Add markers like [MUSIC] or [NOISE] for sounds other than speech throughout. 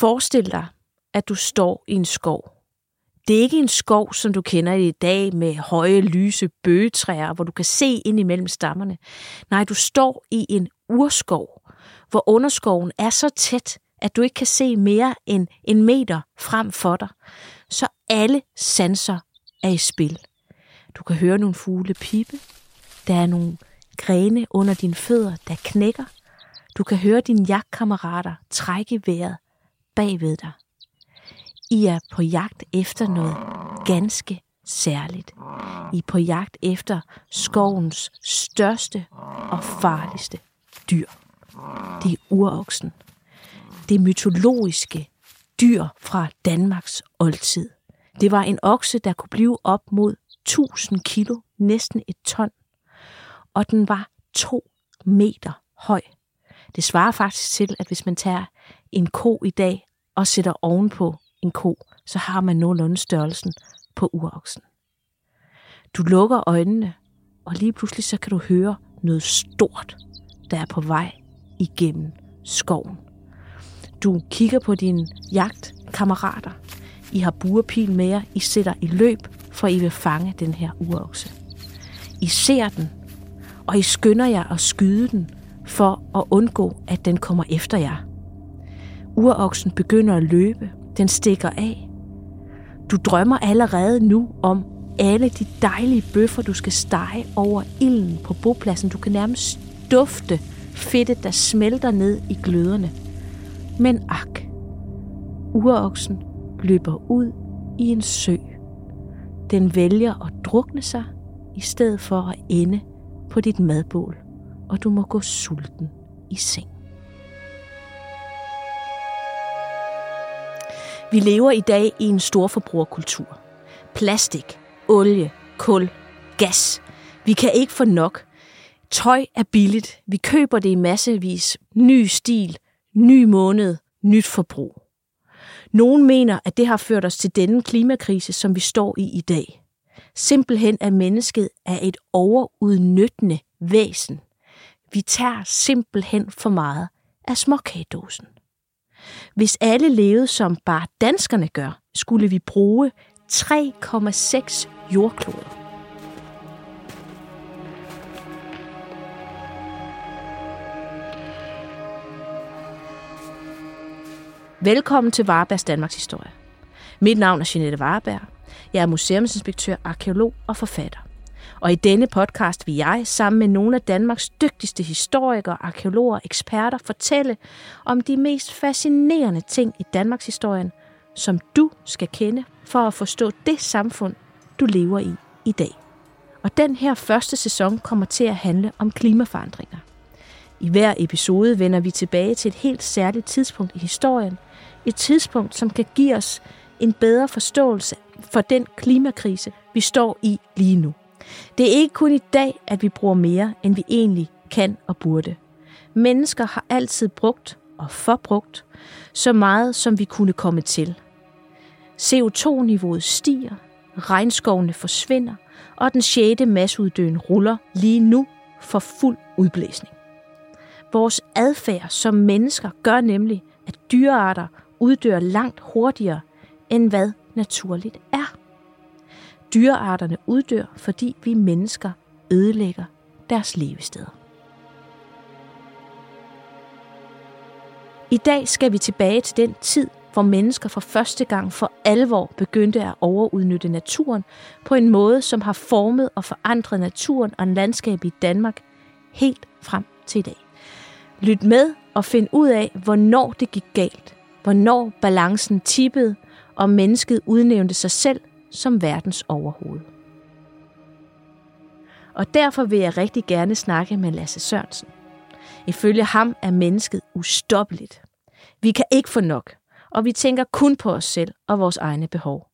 Forestil dig, at du står i en skov. Det er ikke en skov, som du kender i dag med høje, lyse bøgetræer, hvor du kan se ind imellem stammerne. Nej, du står i en urskov, hvor underskoven er så tæt, at du ikke kan se mere end en meter frem for dig. Så alle sanser er i spil. Du kan høre nogle fugle pipe. Der er nogle grene under dine fødder, der knækker. Du kan høre dine jagtkammerater trække vejret bagved dig. I er på jagt efter noget ganske særligt. I er på jagt efter skovens største og farligste dyr. Det er uroksen. Det mytologiske dyr fra Danmarks oldtid. Det var en okse, der kunne blive op mod 1000 kilo, næsten et ton. Og den var to meter høj. Det svarer faktisk til, at hvis man tager en ko i dag og sætter ovenpå en ko, så har man nogenlunde størrelsen på uroksen. Du lukker øjnene, og lige pludselig så kan du høre noget stort, der er på vej igennem skoven. Du kigger på dine jagtkammerater. I har burpil med jer. I sætter i løb, for I vil fange den her urokse. I ser den, og I skynder jer at skyde den, for at undgå, at den kommer efter jer. Uroksen begynder at løbe. Den stikker af. Du drømmer allerede nu om alle de dejlige bøffer, du skal stege over ilden på bopladsen. Du kan nærmest dufte fedtet, der smelter ned i gløderne. Men ak, uroksen løber ud i en sø. Den vælger at drukne sig, i stedet for at ende på dit madbål, og du må gå sulten i seng. Vi lever i dag i en stor forbrugerkultur. Plastik, olie, kul, gas. Vi kan ikke få nok. Tøj er billigt. Vi køber det i massevis. Ny stil, ny måned, nyt forbrug. Nogen mener, at det har ført os til denne klimakrise, som vi står i i dag. Simpelthen at mennesket er et overudnyttende væsen. Vi tager simpelthen for meget af småkagedåsen. Hvis alle levede som bare danskerne gør, skulle vi bruge 3,6 jordkloder. Velkommen til Varebergs Danmarks Historie. Mit navn er Jeanette Vareberg. Jeg er museumsinspektør, arkeolog og forfatter. Og i denne podcast vil jeg sammen med nogle af Danmarks dygtigste historikere, arkeologer og eksperter fortælle om de mest fascinerende ting i Danmarks historien, som du skal kende for at forstå det samfund, du lever i i dag. Og den her første sæson kommer til at handle om klimaforandringer. I hver episode vender vi tilbage til et helt særligt tidspunkt i historien. Et tidspunkt, som kan give os en bedre forståelse for den klimakrise, vi står i lige nu. Det er ikke kun i dag, at vi bruger mere, end vi egentlig kan og burde. Mennesker har altid brugt og forbrugt så meget, som vi kunne komme til. CO2-niveauet stiger, regnskovene forsvinder, og den sjette masseuddøen ruller lige nu for fuld udblæsning. Vores adfærd som mennesker gør nemlig, at dyrearter uddør langt hurtigere, end hvad naturligt er. Dyrearterne uddør, fordi vi mennesker ødelægger deres levesteder. I dag skal vi tilbage til den tid, hvor mennesker for første gang for alvor begyndte at overudnytte naturen på en måde, som har formet og forandret naturen og landskabet i Danmark helt frem til i dag. Lyt med og find ud af, hvornår det gik galt, hvornår balancen tippede, og mennesket udnævnte sig selv som verdens overhoved. Og derfor vil jeg rigtig gerne snakke med Lasse Sørensen. Ifølge ham er mennesket ustoppeligt. Vi kan ikke få nok, og vi tænker kun på os selv og vores egne behov.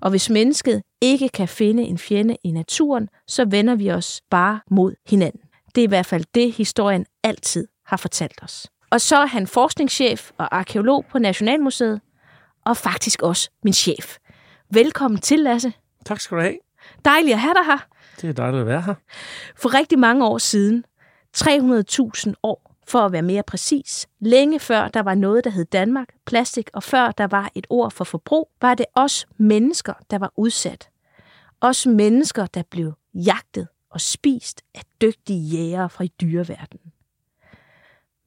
Og hvis mennesket ikke kan finde en fjende i naturen, så vender vi os bare mod hinanden. Det er i hvert fald det, historien altid har fortalt os. Og så er han forskningschef og arkeolog på Nationalmuseet, og faktisk også min chef. Velkommen til, Lasse. Tak skal du have. Dejligt at have dig her. Det er dejligt at være her. For rigtig mange år siden, 300.000 år for at være mere præcis. Længe før der var noget, der hed Danmark, plastik, og før der var et ord for forbrug, var det os mennesker, der var udsat. Os mennesker, der blev jagtet og spist af dygtige jægere fra dyreverdenen.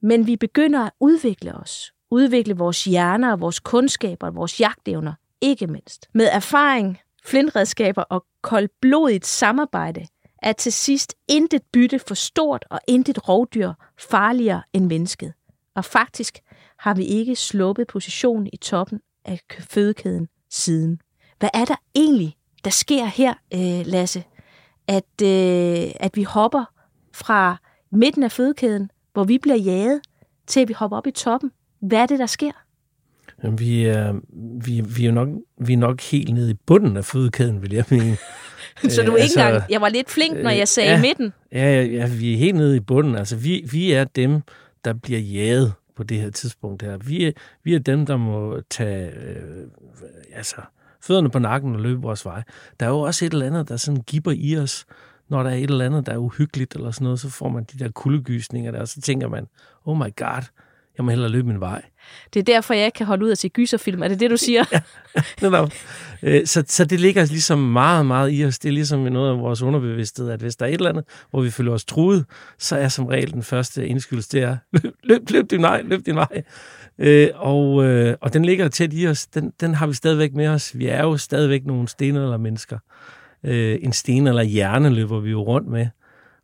Men vi begynder at udvikle os, udvikle vores hjerner og vores kundskaber og vores jagtevner, ikke mindst. Med erfaring, flintredskaber og koldblodigt samarbejde er til sidst intet bytte for stort og intet rovdyr farligere end mennesket. Og faktisk har vi ikke sluppet positionen i toppen af fødekæden siden. Hvad er der egentlig, der sker her, øh, Lasse? At, øh, at vi hopper fra midten af fødekæden, hvor vi bliver jaget, til at vi hopper op i toppen. Hvad er det, der sker? Vi er, vi, vi, er nok, vi er nok helt nede i bunden af fødekæden, vil jeg mene. [LAUGHS] Så du er ikke altså, engang... Jeg var lidt flink, når jeg sagde ja, midten. Ja, ja, ja, vi er helt nede i bunden. Altså, vi, vi er dem, der bliver jaget på det her tidspunkt her. Vi er, vi er dem, der må tage øh, altså, fødderne på nakken og løbe vores vej. Der er jo også et eller andet, der sådan giver i os, når der er et eller andet, der er uhyggeligt eller sådan noget, så får man de der kuldegysninger der, og så tænker man, oh my god, jeg må hellere løbe min vej. Det er derfor, jeg ikke kan holde ud at se gyserfilm. Er det det, du siger? [LAUGHS] ja, øh, så, så det ligger ligesom meget, meget i os. Det er ligesom noget af vores underbevidsthed, at hvis der er et eller andet, hvor vi føler os truet, så er som regel den første indskydelse, det er, løb, løb, løb din vej, løb din vej. Øh, og, øh, og den ligger tæt i os. Den, den har vi stadigvæk med os. Vi er jo stadigvæk nogle sten eller mennesker. Øh, en sten eller hjerne løber vi jo rundt med.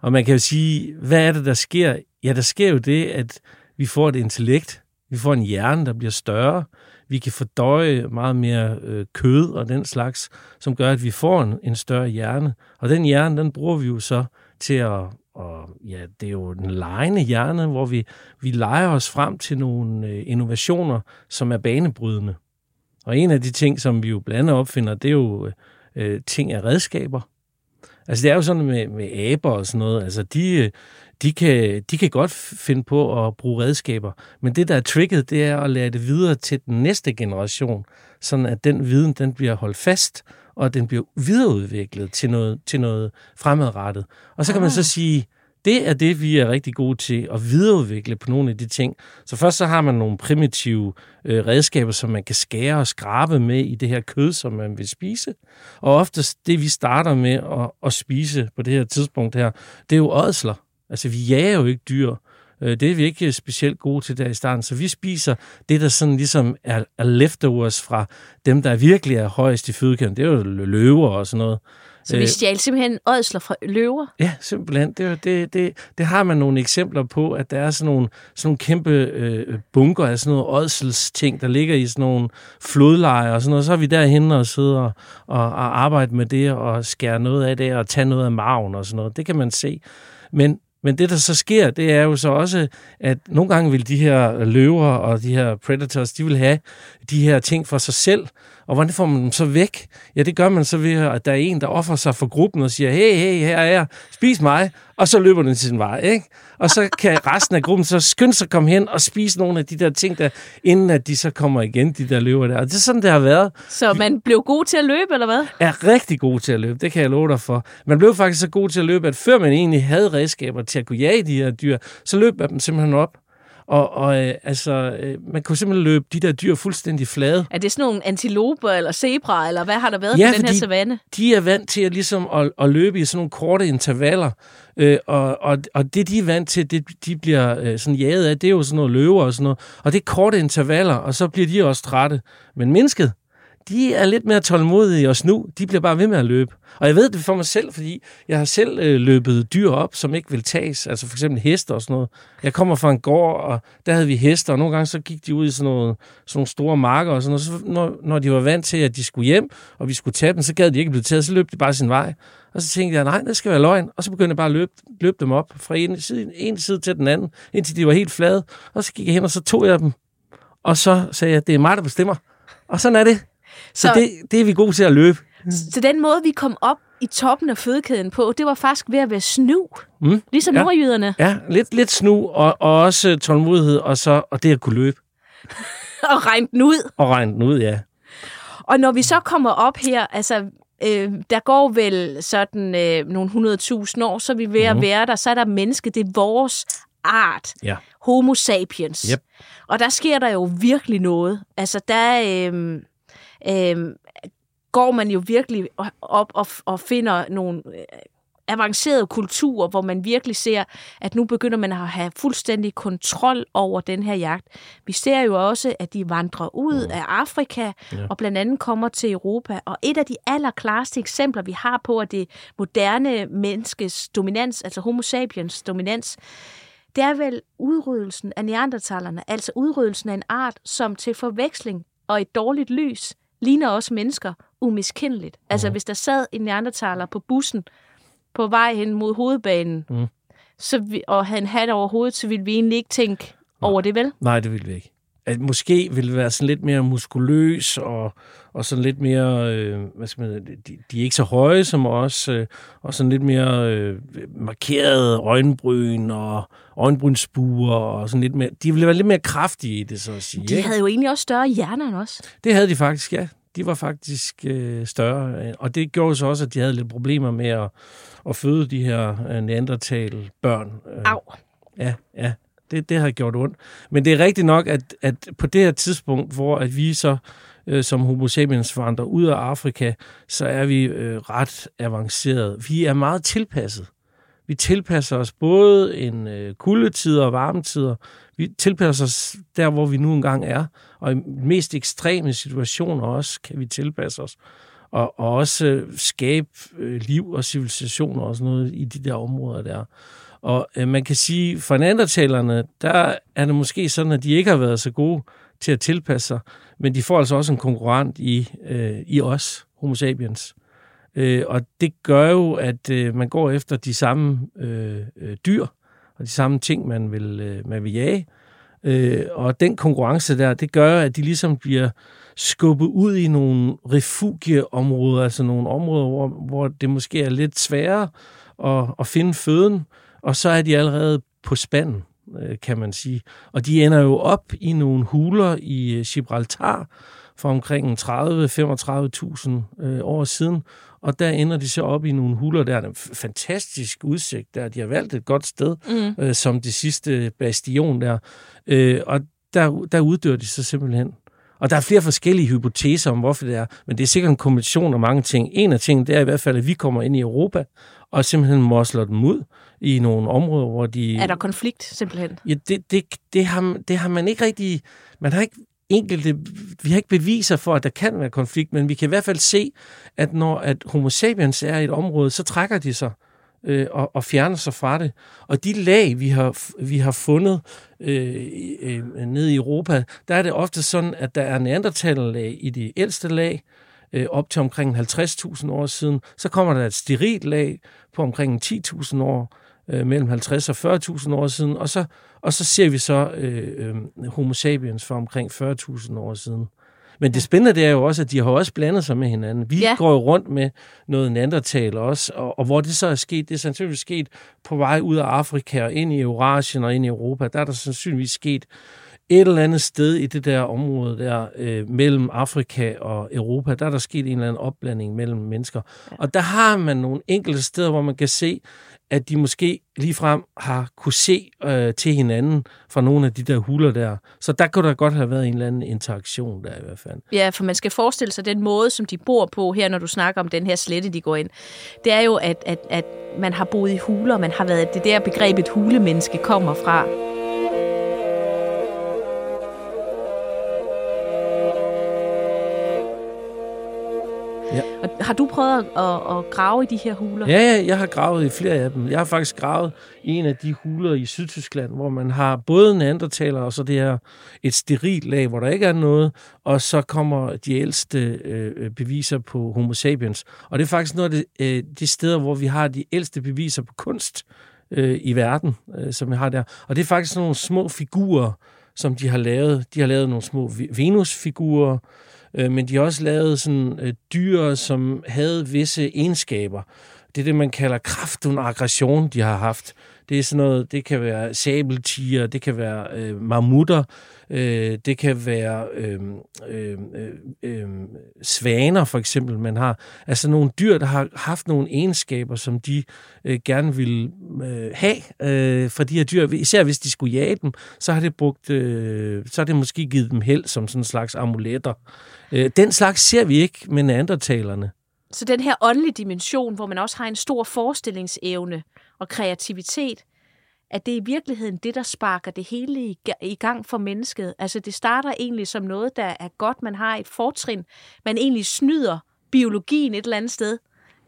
Og man kan jo sige, hvad er det, der sker? Ja, der sker jo det, at vi får et intellekt, vi får en hjerne, der bliver større, vi kan fordøje meget mere øh, kød og den slags, som gør, at vi får en, en større hjerne. Og den hjerne, den bruger vi jo så til at, og ja, det er jo den lejende hjerne, hvor vi, vi leger os frem til nogle øh, innovationer, som er banebrydende. Og en af de ting, som vi jo blandt andet opfinder, det er jo øh, øh ting af redskaber. Altså det er jo sådan med, med aber og sådan noget, altså de, øh, de kan, de kan godt finde på at bruge redskaber, men det, der er tricket, det er at lære det videre til den næste generation, sådan at den viden, den bliver holdt fast, og den bliver videreudviklet til noget, til noget fremadrettet. Og så kan man så ah. sige, det er det, vi er rigtig gode til at videreudvikle på nogle af de ting. Så først så har man nogle primitive øh, redskaber, som man kan skære og skrabe med i det her kød, som man vil spise. Og oftest det, vi starter med at, at spise på det her tidspunkt her, det er jo ådsler. Altså, vi jager jo ikke dyr. Øh, det er vi ikke specielt gode til der i starten. Så vi spiser det, der sådan ligesom er, er leftovers fra dem, der virkelig er højst i fødekæden. Det er jo løver og sådan noget. Så vi øh, stjal simpelthen ådsler fra løver? Ja, simpelthen. Det, det, det, det har man nogle eksempler på, at der er sådan nogle, sådan nogle kæmpe øh, bunker af sådan noget ådselsting, der ligger i sådan nogle flodlejer og sådan noget. Så er vi derhen og sidder og, og, og arbejde med det og skære noget af det og tage noget af maven og sådan noget. Det kan man se. Men men det, der så sker, det er jo så også, at nogle gange vil de her løver og de her predators, de vil have de her ting for sig selv. Og hvordan får man dem så væk? Ja, det gør man så ved, at der er en, der offer sig for gruppen og siger, hey, hey, her er jeg, spis mig, og så løber den til sin vej, ikke? Og så kan resten af gruppen så skynde sig at komme hen og spise nogle af de der ting, der, inden at de så kommer igen, de der løber der. Og det er sådan, det har været. Så man blev god til at løbe, eller hvad? Er rigtig god til at løbe, det kan jeg love dig for. Man blev faktisk så god til at løbe, at før man egentlig havde redskaber til at kunne jage de her dyr, så løb man dem simpelthen op. Og, og øh, altså, øh, man kunne simpelthen løbe de der dyr fuldstændig flade. Er det sådan nogle antiloper eller zebra, eller hvad har der været ja, på den her savanne? de er vant til at, ligesom at, at løbe i sådan nogle korte intervaller. Øh, og, og, og det, de er vant til, det de bliver øh, sådan jaget af, det er jo sådan noget løver og sådan noget. Og det er korte intervaller, og så bliver de også trætte. Men mennesket, de er lidt mere tålmodige og snu. De bliver bare ved med at løbe. Og jeg ved det for mig selv, fordi jeg har selv øh, løbet dyr op, som ikke vil tages. Altså for eksempel heste og sådan noget. Jeg kommer fra en gård, og der havde vi heste, og nogle gange så gik de ud i sådan, noget, sådan nogle store marker og sådan noget. Så når, når de var vant til, at de skulle hjem, og vi skulle tage dem, så gad de ikke blive taget, så løb de bare sin vej. Og så tænkte jeg, nej, det skal være løgn. Og så begyndte jeg bare at løbe, løbe dem op fra en side, en side til den anden, indtil de var helt flade. Og så gik jeg hen, og så tog jeg dem. Og så sagde jeg, det er mig, der bestemmer. Og sådan er det. Så, så det, det er vi gode til at løbe. Så den måde, vi kom op i toppen af fødekæden på, det var faktisk ved at være snu. Mm. Ligesom ja. nordjyderne. Ja, lidt, lidt snu, og, og også tålmodighed, og, så, og det at kunne løbe. [LAUGHS] og regne den ud. Og regne den ud, ja. Og når vi så kommer op her, altså, øh, der går vel sådan øh, nogle 100.000 år, så er vi ved at mm. være der, så er der menneske, det er vores art, Ja. Homo sapiens. Yep. Og der sker der jo virkelig noget. Altså, der øhm, øhm, går man jo virkelig op og, og finder nogle øh, avancerede kulturer, hvor man virkelig ser, at nu begynder man at have fuldstændig kontrol over den her jagt. Vi ser jo også, at de vandrer ud af Afrika Ja. og blandt andet kommer til Europa. Og et af de allerklareste eksempler, vi har på, at det moderne menneskes dominans, altså homo sapiens dominans, det er vel udryddelsen af neandertalerne, altså udryddelsen af en art, som til forveksling og et dårligt lys ligner os mennesker umiskendeligt. Altså hvis der sad en neandertaler på bussen på vej hen mod hovedbanen, Mm. så vi, og havde en hat over hovedet, så ville vi egentlig ikke tænke over det, vel? Nej, det vil vi ikke. At måske vil det være sådan lidt mere muskuløs og, og sådan lidt mere, øh, hvad skal man, de, de er ikke så høje som os, øh, og sådan lidt mere øh, markeret øjenbryn og øjenbrynsbuer og sådan lidt mere, de ville være lidt mere kraftige i det, så at sige. De ikke? havde jo egentlig også større hjerner end os. Det havde de faktisk, ja. De var faktisk øh, større, øh, og det gjorde så også, at de havde lidt problemer med at, at føde de her øh, neandertal børn. Øh, Au. Ja, ja. Det, det har gjort ondt. Men det er rigtigt nok, at, at på det her tidspunkt, hvor at vi så øh, som homo sapiens vandrer ud af Afrika, så er vi øh, ret avanceret. Vi er meget tilpasset. Vi tilpasser os både en øh, kuldetider og varmetider. Vi tilpasser os der, hvor vi nu engang er. Og i mest ekstreme situationer også kan vi tilpasse os. Og, og også øh, skabe øh, liv og civilisationer og sådan noget i de der områder der. Og øh, man kan sige, for neandertalerne, der er det måske sådan, at de ikke har været så gode til at tilpasse sig, men de får altså også en konkurrent i, øh, i os, homo sapiens. Øh, og det gør jo, at øh, man går efter de samme øh, øh, dyr, og de samme ting, man vil, øh, man vil jage. Øh, og den konkurrence der, det gør, at de ligesom bliver skubbet ud i nogle refugieområder, altså nogle områder, hvor, hvor det måske er lidt sværere at, at finde føden, og så er de allerede på spanden, øh, kan man sige. Og de ender jo op i nogle huler i øh, Gibraltar for omkring 30-35.000 øh, år siden, og der ender de så op i nogle huler, der er en fantastisk udsigt der. De har valgt et godt sted, Mm. øh, som det sidste bastion der. Øh, og der, der uddør de så simpelthen. Og der er flere forskellige hypoteser om, hvorfor det er, men det er sikkert en kombination af mange ting. En af tingene, det er i hvert fald, at vi kommer ind i Europa, og simpelthen mosler dem ud i nogle områder, hvor de... Er der konflikt, simpelthen? Ja, det, det, det, har, det har man ikke rigtig... Man har ikke enkelte... Vi har ikke beviser for, at der kan være konflikt, men vi kan i hvert fald se, at når at homo sapiens er i et område, så trækker de sig øh, og, og fjerner sig fra det. Og de lag, vi har, vi har fundet øh, øh, nede i Europa, der er det ofte sådan, at der er neandertalerlag i det ældste lag, øh, op til omkring 50.000 år siden. Så kommer der et sterilt lag på omkring 10.000 år, øh, mellem 50 og 40.000 år siden, og så, og så ser vi så øh, øh, homo sapiens for omkring 40.000 år siden. Men det spændende det er jo også, at de har også blandet sig med hinanden. Vi Ja. går jo rundt med noget neandertal også, og, og hvor det så er sket, det er sandsynligvis sket på vej ud af Afrika og ind i Eurasien og ind i Europa, der er der sandsynligvis sket et eller andet sted i det der område der øh, mellem Afrika og Europa, der er der sket en eller anden opblanding mellem mennesker. Og der har man nogle enkelte steder, hvor man kan se, at de måske ligefrem har kunne se øh, til hinanden fra nogle af de der huler der. Så der kunne der godt have været en eller anden interaktion der i hvert fald. Ja, for man skal forestille sig den måde, som de bor på her, når du snakker om den her slette, de går ind. Det er jo, at, at, at man har boet i huler, man har været, det der begrebet hulemenneske kommer fra. Og har du prøvet at, at, at grave i de her huler? Ja, ja, jeg har gravet i flere af dem. Jeg har faktisk gravet i en af de huler i Sydtyskland, hvor man har både neandertaler og så det her et sterilt lag, hvor der ikke er noget, og så kommer de ældste øh, beviser på homo sapiens. Og det er faktisk noget af det, øh, de steder, hvor vi har de ældste beviser på kunst øh, i verden, øh, som vi har der. Og det er faktisk nogle små figurer, som de har lavet. De har lavet nogle små Venusfigurer, figurer øh, men de har også lavet sådan øh, dyr, som havde visse egenskaber. det er det, man kalder kraft og aggression, de har haft. Det er sådan noget, det kan være sabeltiger, det kan være øh, mammutter, øh, det kan være øhm, øhm, øh, øh, øh, svaner for eksempel, man har. Altså nogle dyr, der har haft nogle egenskaber, som de øh, gerne vil øh, have øh, fra de her dyr. Især hvis de skulle jage dem, så har det brugt, øh, så har det måske givet dem held som sådan en slags amuletter. Øh, den slags ser vi ikke med neandertalerne. Så den her åndelige dimension, hvor man også har en stor forestillingsevne og kreativitet, at det er i virkeligheden det, der sparker det hele i gang for mennesket. Altså det starter egentlig som noget, der er godt. Man har et fortrin. Man egentlig snyder biologien et eller andet sted.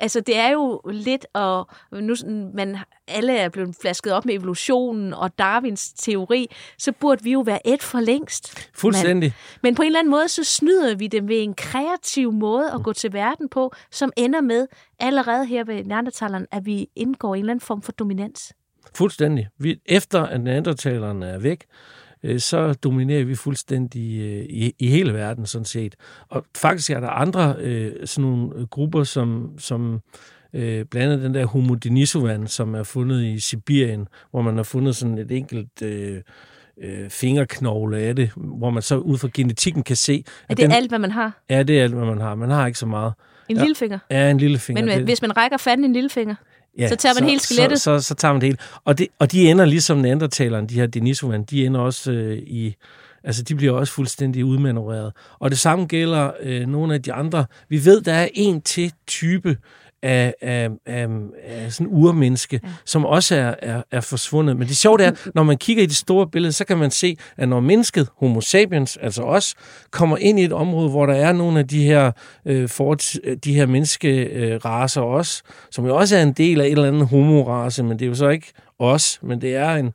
Altså, det er jo lidt, og nu man, alle er blevet flasket op med evolutionen og Darwins teori, så burde vi jo være et for længst. Fuldstændig. Men, men på en eller anden måde, så snyder vi dem ved en kreativ måde at gå til verden på, som ender med allerede her ved Neandertaleren, at vi indgår en eller anden form for dominans. Fuldstændig. Vi, efter at Neandertalerne er væk, så dominerer vi fuldstændig øh, i, i hele verden, sådan set. Og faktisk er der andre øh, sådan nogle grupper, som, som øh, blandt andet den der Homo denisovan, som er fundet i Sibirien, hvor man har fundet sådan et enkelt... Øh, øh, fingerknogle af det, hvor man så ud fra genetikken kan se... Er det den, alt, hvad man har? Ja, det er alt, hvad man har. Man har ikke så meget. En ja, lille finger? Ja, en lille finger. Men det, hvis man rækker fanden en lille finger? Ja, så tager man så, hele skelettet? Så, så, så tager man det hele. Og, det, og de ender ligesom neandertalerne, de her Denisovan, de ender også øh, i... Altså, de bliver også fuldstændig udmanøvreret. Og det samme gælder øh, nogle af de andre. Vi ved, der er en til type af, af, af, af sådan urmenneske, ja. som også er, er, er forsvundet. Men det sjove er, [LAUGHS] når man kigger i det store billede, så kan man se, at når mennesket, homo sapiens, altså os, kommer ind i et område, hvor der er nogle af de her, øh, for, de her menneskeraser øh, også, som jo også er en del af et eller andet homorace, men det er jo så ikke os, men det er en,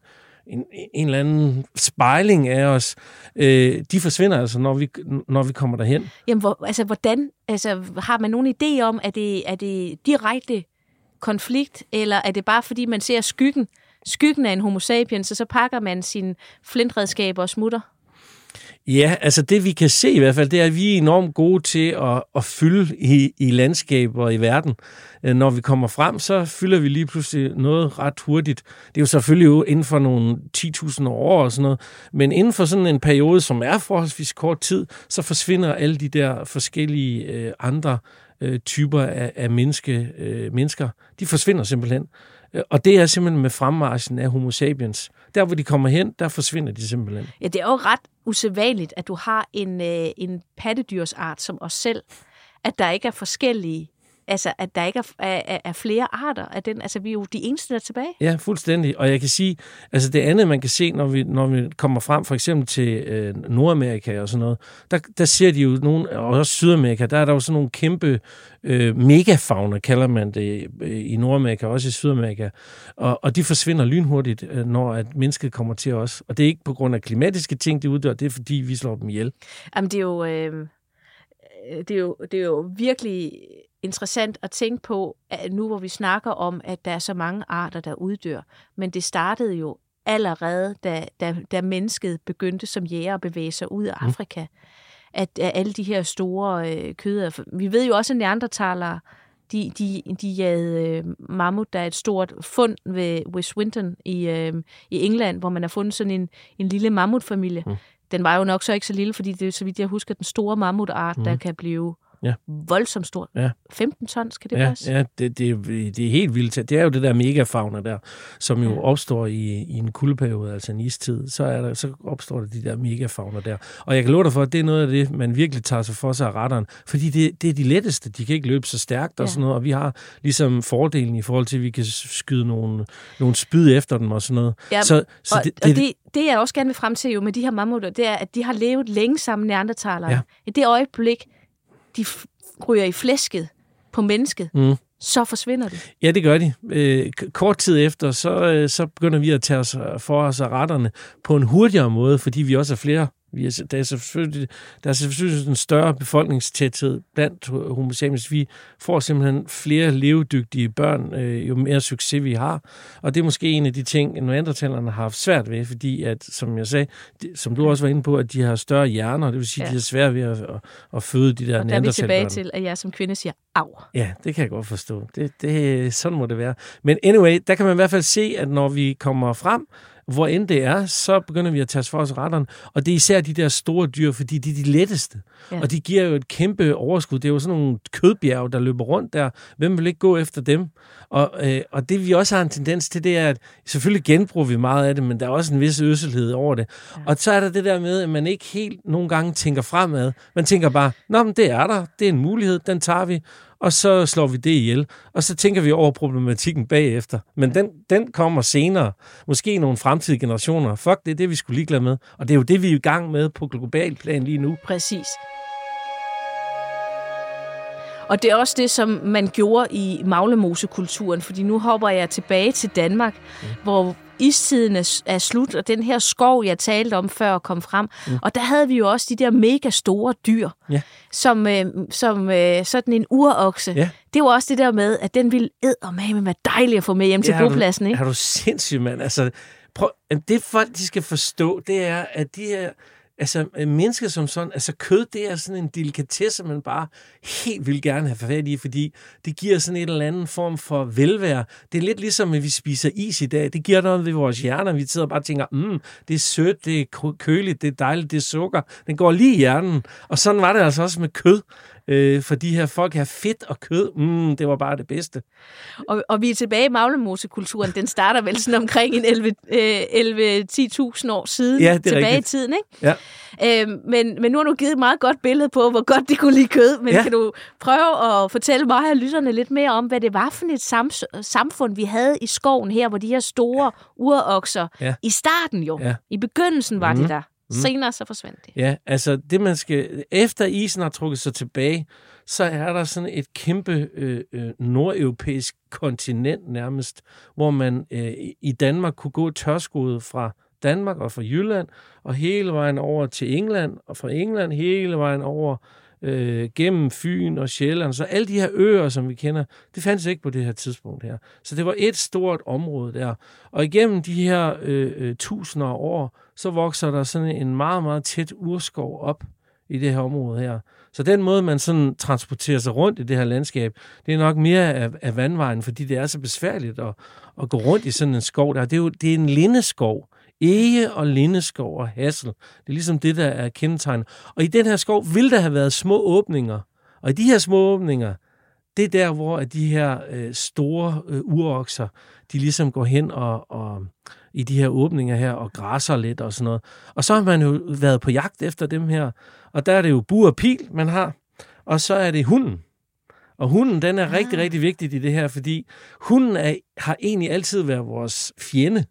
en, en eller anden spejling af os, øh, de forsvinder altså, når vi, når vi kommer derhen. Jamen, hvor, altså, hvordan, altså, har man nogen idé om, at det er det direkte konflikt, eller er det bare fordi, man ser skyggen, skyggen af en homo sapiens, og så pakker man sine flintredskaber og smutter? Ja, altså det vi kan se i hvert fald, det er, at vi er enormt gode til at, at fylde i, i landskaber i verden. Øh, når vi kommer frem, så fylder vi lige pludselig noget ret hurtigt. Det er jo selvfølgelig jo inden for nogle 10.000 år og sådan noget, men inden for sådan en periode, som er forholdsvis kort tid, så forsvinder alle de der forskellige øh, andre øh, typer af, af menneske, øh, mennesker. De forsvinder simpelthen. Øh, og det er simpelthen med fremmarchen af homo sapiens. Der, hvor de kommer hen, der forsvinder de simpelthen. Ja, det er jo ret usædvanligt, at du har en, øh, en pattedyrsart som os selv, at der ikke er forskellige altså, at der ikke er, er, er flere arter af den. Altså, vi er jo de eneste, der er tilbage. Ja, fuldstændig. Og jeg kan sige, altså det andet, man kan se, når vi, når vi kommer frem for eksempel til øh, Nordamerika og sådan noget, der, der ser de jo nogle, og også Sydamerika, der er der jo sådan nogle kæmpe øh, megafauna, kalder man det øh, i Nordamerika, også i Sydamerika. Og, og de forsvinder lynhurtigt, øh, når at mennesket kommer til os. Og det er ikke på grund af klimatiske ting, de uddør, det er fordi, vi slår dem ihjel. Jamen, det er jo... Øh det er, jo, det er jo virkelig interessant at tænke på, at nu hvor vi snakker om, at der er så mange arter, der uddør. Men det startede jo allerede, da, da, da mennesket begyndte som jæger at bevæge sig ud af mm. Afrika. At, at alle de her store øh, køder... Vi ved jo også, at neandertalere, de, de, de jagede øh, mammut. Der er et stort fund ved, ved Swinton i, øh, i England, hvor man har fundet sådan en, en lille mammutfamilie. Mm. Den var jo nok så ikke så lille, fordi det er, så vidt jeg husker, den store mammutart, mm. der kan blive Ja. Voldsomt stort. Ja. 15 tons, kan det ja, passe? Ja, det, det, det er helt vildt. Det er jo det der megafauna der, som jo ja. opstår i, i en kuldeperiode, altså en istid. Så, er der, så opstår der de der megafauna der. Og jeg kan love dig for, at det er noget af det, man virkelig tager sig for sig af retteren. Fordi det, det er de letteste. De kan ikke løbe så stærkt og ja. sådan noget. Og vi har ligesom fordelen i forhold til, at vi kan skyde nogle, nogle spyd efter dem og sådan noget. Ja, så, så og, det, og det, det, jeg også gerne vil frem til jo med de her mammutter, det er, at de har levet længe sammen med neandertalere. Ja. I det øjeblik, de ryger i flæsket på mennesket, mm. så forsvinder det. Ja, det gør de. Øh, kort tid efter, så, øh, så begynder vi at tage os for os af retterne på en hurtigere måde, fordi vi også er flere Vi er, der, er selvfølgelig, der er selvfølgelig en større befolkningstæthed blandt homo sapiens. Vi får simpelthen flere levedygtige børn, øh, jo mere succes vi har. Og det er måske en af de ting, neandertalerne har haft svært ved, fordi at, som jeg sagde, de, som du også var inde på, at de har større hjerner, det vil sige, ja. de har svært ved at, at, at føde de der Og der er vi tilbage til, at jeg som kvinde siger, af. Ja, det kan jeg godt forstå. Det, det, sådan må det være. Men anyway, der kan man i hvert fald se, at når vi kommer frem, hvor end det er, så begynder vi at tage os for os retterne. Og det er især de der store dyr, fordi de er de letteste. Ja. Og de giver jo et kæmpe overskud. Det er jo sådan nogle kødbjerg, der løber rundt der. Hvem vil ikke gå efter dem? Og, øh, og det vi også har en tendens til, det er, at selvfølgelig genbruger vi meget af det, men der er også en vis øsselhed over det. Ja. Og så er der det der med, at man ikke helt nogle gange tænker fremad. Man tænker bare, nå, men det er der. Det er en mulighed. Den tager vi og så slår vi det ihjel. Og så tænker vi over problematikken bagefter. Men den, den kommer senere. Måske nogle fremtidige generationer. Fuck, det er det, vi skulle ligeglade med. Og det er jo det, vi er i gang med på global plan lige nu. Præcis. Og det er også det, som man gjorde i maglemosekulturen, fordi nu hopper jeg tilbage til Danmark, mm. hvor istiden er, er slut, og den her skov, jeg talte om før, kom frem. Mm. Og der havde vi jo også de der mega store dyr, ja. som, øh, som øh, sådan en urokse. Ja. Det var også det der med, at den ville med være dejlig at få med hjem til ja, bopladsen. Ikke? Er du sindssyg, mand? Altså, prøv, det folk, de skal forstå, det er, at de her altså øh, mennesker som sådan, altså kød, det er sådan en delikatesse, man bare helt vil gerne have fat i, fordi det giver sådan en eller anden form for velvære. Det er lidt ligesom, at vi spiser is i dag. Det giver noget ved vores hjerner. Vi sidder og bare tænker, mm, det er sødt, det er køligt, det er dejligt, det er sukker. Den går lige i hjernen. Og sådan var det altså også med kød øh, for de her folk her fedt og kød, mm, det var bare det bedste. Og, og vi er tilbage i maglemosekulturen. Den starter vel sådan omkring en 11, øh, 11-10.000 år siden. Ja, det er tilbage rigtigt. i tiden, ikke? Ja. Øh, men, men nu har du givet et meget godt billede på, hvor godt de kunne lide kød. Men ja. kan du prøve at fortælle mig og lytterne lidt mere om, hvad det var for et sam- samfund, vi havde i skoven her, hvor de her store urokser, ja. i starten jo, ja. i begyndelsen var mm. de mhm. der. Mm. Senere så forsvandt det. Ja, altså det man skal... Efter isen har trukket sig tilbage, så er der sådan et kæmpe øh, øh, nordeuropæisk kontinent nærmest, hvor man øh, i Danmark kunne gå tørskoet fra Danmark og fra Jylland, og hele vejen over til England, og fra England hele vejen over øh, gennem Fyn og Sjælland. Så alle de her øer, som vi kender, det fandtes ikke på det her tidspunkt her. Så det var et stort område der. Og igennem de her øh, øh, tusinder af år, så vokser der sådan en meget, meget tæt urskov op i det her område her. Så den måde, man sådan transporterer sig rundt i det her landskab, det er nok mere af, af vandvejen, fordi det er så besværligt at, at gå rundt i sådan en skov der. Det er jo det er en lindeskov. Ege og lindeskov og hassel. Det er ligesom det, der er kendetegnet. Og i den her skov vil der have været små åbninger. Og i de her små åbninger, det er der, hvor de her øh, store øh, urokser, de ligesom går hen og, og i de her åbninger her og græsser lidt og sådan noget. Og så har man jo været på jagt efter dem her, og der er det jo bur og pil, man har, og så er det hunden. Og hunden, den er ja. rigtig, rigtig vigtig i det her, fordi hunden er, har egentlig altid været vores fjende.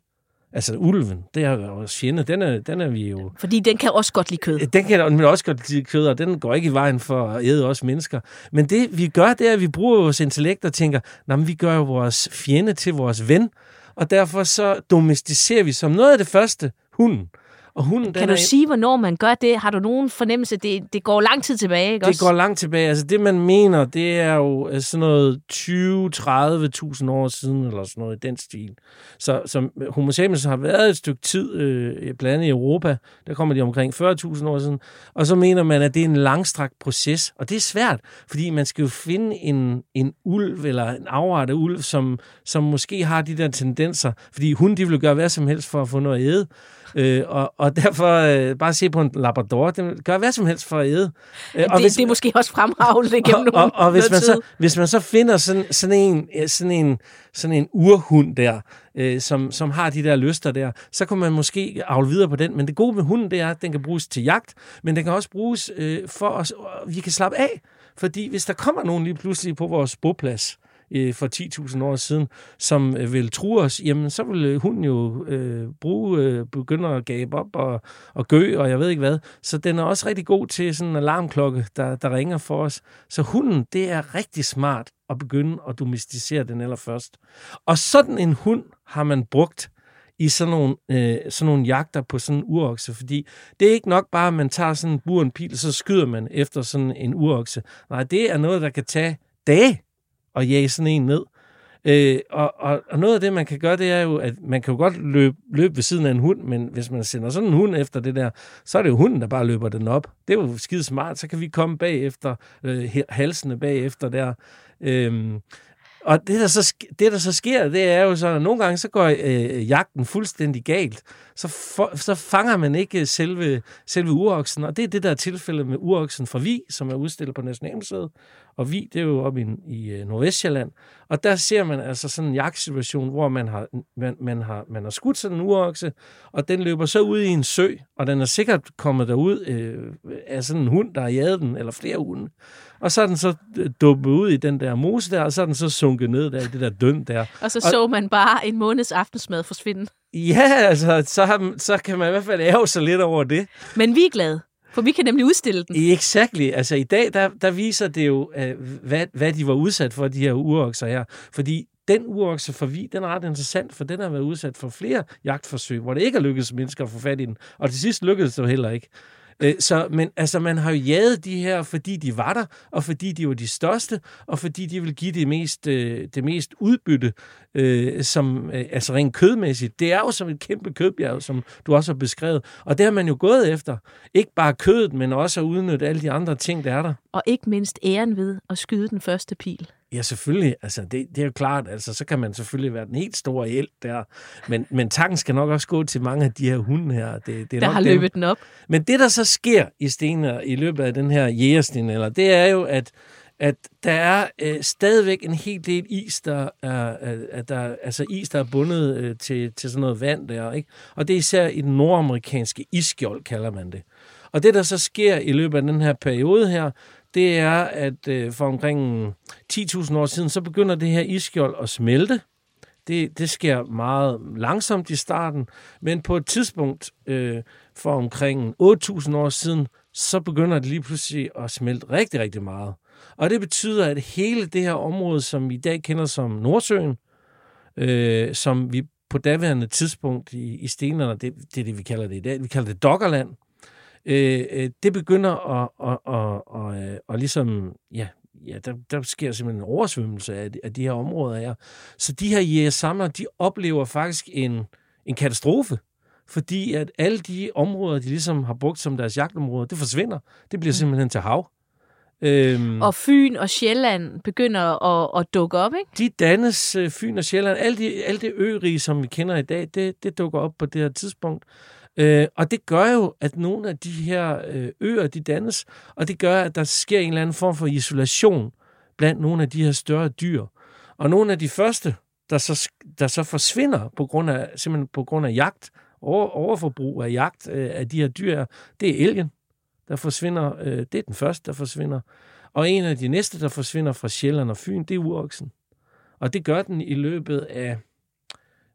Altså ulven, det er vores fjende, den er, den er vi jo... Fordi den kan også godt lide kød. Den kan også godt lide kød, og den går ikke i vejen for at æde os mennesker. Men det vi gør, det er, at vi bruger vores intellekt og tænker, nej, vi gør jo vores fjende til vores ven, og derfor så domesticerer vi som noget af det første hunden. Og hunden, kan du er, sige, hvornår man gør det? Har du nogen fornemmelse? Det, det går lang tid tilbage, ikke Det også? går langt tilbage. Altså det, man mener, det er jo øh, sådan noget 20-30.000 år siden, eller sådan noget i den stil. Så som Homo sapiens har været et stykke tid, øh, blandt andet i Europa, der kommer de omkring 40.000 år siden, og så mener man, at det er en langstrakt proces. Og det er svært, fordi man skal jo finde en, en ulv, eller en afart af ulv, som, som måske har de der tendenser. Fordi hun, de vil gøre hvad som helst for at få noget at æde. [LAUGHS] Øh, og, og derfor øh, bare se på en labrador, det gør hvad som helst for at æde. Øh, og det, hvis, det er måske også fremragende [LAUGHS] gennem og, og, og hvis, man så, hvis man så finder sådan, sådan, en, sådan, en, sådan en urhund der, øh, som, som har de der lyster der, så kan man måske avle videre på den. Men det gode med hunden, det er, at den kan bruges til jagt, men den kan også bruges øh, for at vi kan slappe af. Fordi hvis der kommer nogen lige pludselig på vores boplads, øh, for 10.000 år siden, som øh, vil true os, jamen så vil hun hunden jo øh, bruge, øh, begynde at gabe op og, og gø, og jeg ved ikke hvad. Så den er også rigtig god til sådan en alarmklokke, der, der ringer for os. Så hunden, det er rigtig smart at begynde at domesticere den allerførst. Og sådan en hund har man brugt i sådan nogle, øh, sådan nogle jagter på sådan en urokse, fordi det er ikke nok bare, at man tager sådan en buren pil, så skyder man efter sådan en urokse. Nej, det er noget, der kan tage dage at jage sådan en ned. Øh, og, og, og noget af det, man kan gøre, det er jo, at man kan jo godt løbe, løbe ved siden af en hund, men hvis man sender sådan en hund efter det der, så er det jo hunden, der bare løber den op. Det er jo skide smart, så kan vi komme bagefter, øh, halsene bagefter der. Øh, og det der, så, det, der så sker, det er jo sådan, at nogle gange så går øh, jagten fuldstændig galt. Så, for, så fanger man ikke øh, selve, selve uroksen, og det er det, der er tilfældet med uroksen fra Vi, som er udstillet på Nationalmuseet. Og Vi, det er jo oppe i, i øh, Nordvestjylland. Og der ser man altså sådan en jagtsituation, hvor man har, man, man har, man har skudt sådan en urokse, og den løber så ud i en sø, og den er sikkert kommet derud øh, af sådan en hund, der har jaget den, eller flere hunde. Og så er den så øh, duppet ud i den der mose der, og så er den så sunket ned der i det der døn der. Og så og, så man bare en måneds aftensmad forsvinde. Ja, altså, så, har, så kan man i hvert fald ære sig lidt over det. Men vi er glade. For vi kan nemlig udstille den. Exakt. Altså i dag, der, der viser det jo, uh, hvad, hvad de var udsat for, de her urokser her. Fordi den urokse for vi, den er ret interessant, for den har været udsat for flere jagtforsøg, hvor det ikke er lykkedes mennesker at få fat i den. Og til sidst lykkedes det heller ikke. Øh, så, men altså, man har jo jaget de her, fordi de var der, og fordi de var de største, og fordi de vil give det mest, øh, det mest udbytte, øh, som, øh, altså rent kødmæssigt. Det er jo som et kæmpe kødbjerg, som du også har beskrevet. Og det har man jo gået efter. Ikke bare kødet, men også at udnytte alle de andre ting, der er der. Og ikke mindst æren ved at skyde den første pil. Ja, selvfølgelig. Altså, det, det er jo klart, altså, så kan man selvfølgelig være den helt store hjælp der. Men, men tanken skal nok også gå til mange af de her hunde her. Det, det er der nok har dem. løbet den op. Men det, der så sker i stener i løbet af den her jægersten, eller det er jo, at at der er øh, stadigvæk en hel del is, der er, at der, altså is, der er bundet øh, til, til sådan noget vand der. Ikke? Og det er især i den nordamerikanske isskjold, kalder man det. Og det, der så sker i løbet af den her periode her, det er, at øh, for omkring 10.000 år siden, så begynder det her isskjold at smelte. Det, det sker meget langsomt i starten, men på et tidspunkt øh, for omkring 8.000 år siden, så begynder det lige pludselig at smelte rigtig, rigtig meget. Og det betyder, at hele det her område, som vi i dag kender som Nordsøen, øh, som vi på daværende tidspunkt i, i stenerne, det, det er det, vi kalder det i dag, vi kalder det Doggerland, Øh, øh, det begynder at, at, at, at, at, at ligesom, ja, ja der, der sker simpelthen en oversvømmelse af, af de her områder her. Så de her jægersamlere, de oplever faktisk en, en katastrofe, fordi at alle de områder, de ligesom har brugt som deres jagtområder, det forsvinder. Det bliver mm. simpelthen til hav. Øhm, og Fyn og Sjælland begynder at, at dukke op, ikke? De dannes, øh, Fyn og Sjælland, alle, de, alle det ørige, som vi kender i dag, det, det dukker op på det her tidspunkt. Øh, og det gør jo, at nogle af de her øh, øer, de dannes, og det gør, at der sker en eller anden form for isolation blandt nogle af de her større dyr. Og nogle af de første, der så, der så forsvinder på grund af, simpelthen på grund af jagt, over, overforbrug af jagt øh, af de her dyr, det er elgen, der forsvinder. Øh, det er den første, der forsvinder. Og en af de næste, der forsvinder fra Sjælland og Fyn, det er uroksen. Og det gør den i løbet af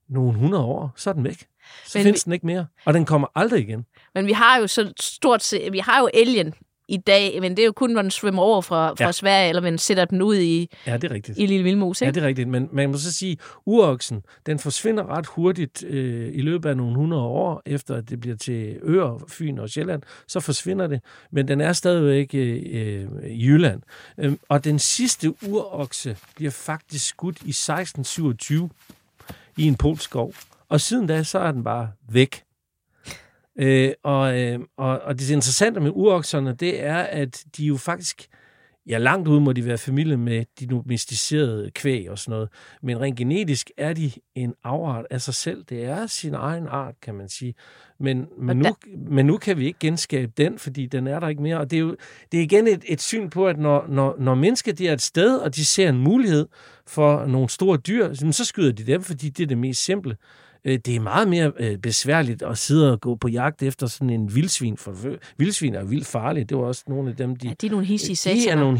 nogle hundrede år, så er den væk. Så men findes vi, den ikke mere, og den kommer aldrig igen. Men vi har jo så stort set, vi har jo alien i dag, men det er jo kun, når den svømmer over fra, fra ja. Sverige, eller man sætter den ud i, ja, det er rigtigt. i Lille Vildmos. Ikke? Ja, det er rigtigt, men man må så sige, uroksen, den forsvinder ret hurtigt øh, i løbet af nogle hundrede år, efter at det bliver til Øer, Fyn og Sjælland, så forsvinder det, men den er stadigvæk øh, øh, i Jylland. Øh, og den sidste urokse bliver faktisk skudt i 1627 i en polskov. Og siden da, så er den bare væk. Øh, og, øh, og, og det interessante med urokserne, det er, at de jo faktisk, ja langt ud må de være familie med de domesticerede kvæg og sådan noget, men rent genetisk er de en afart af sig selv. Det er sin egen art, kan man sige. Men, men, nu, men nu kan vi ikke genskabe den, fordi den er der ikke mere. Og det er jo det er igen et, et syn på, at når, når, når mennesker de er et sted, og de ser en mulighed for nogle store dyr, så skyder de dem, fordi det er det mest simple. Øh, det er meget mere øh, besværligt at sidde og gå på jagt efter sådan en vildsvin. For vildsvin er vildt farlige. Det var også nogle af dem, de... Ja, de er nogle hissige De er nogle...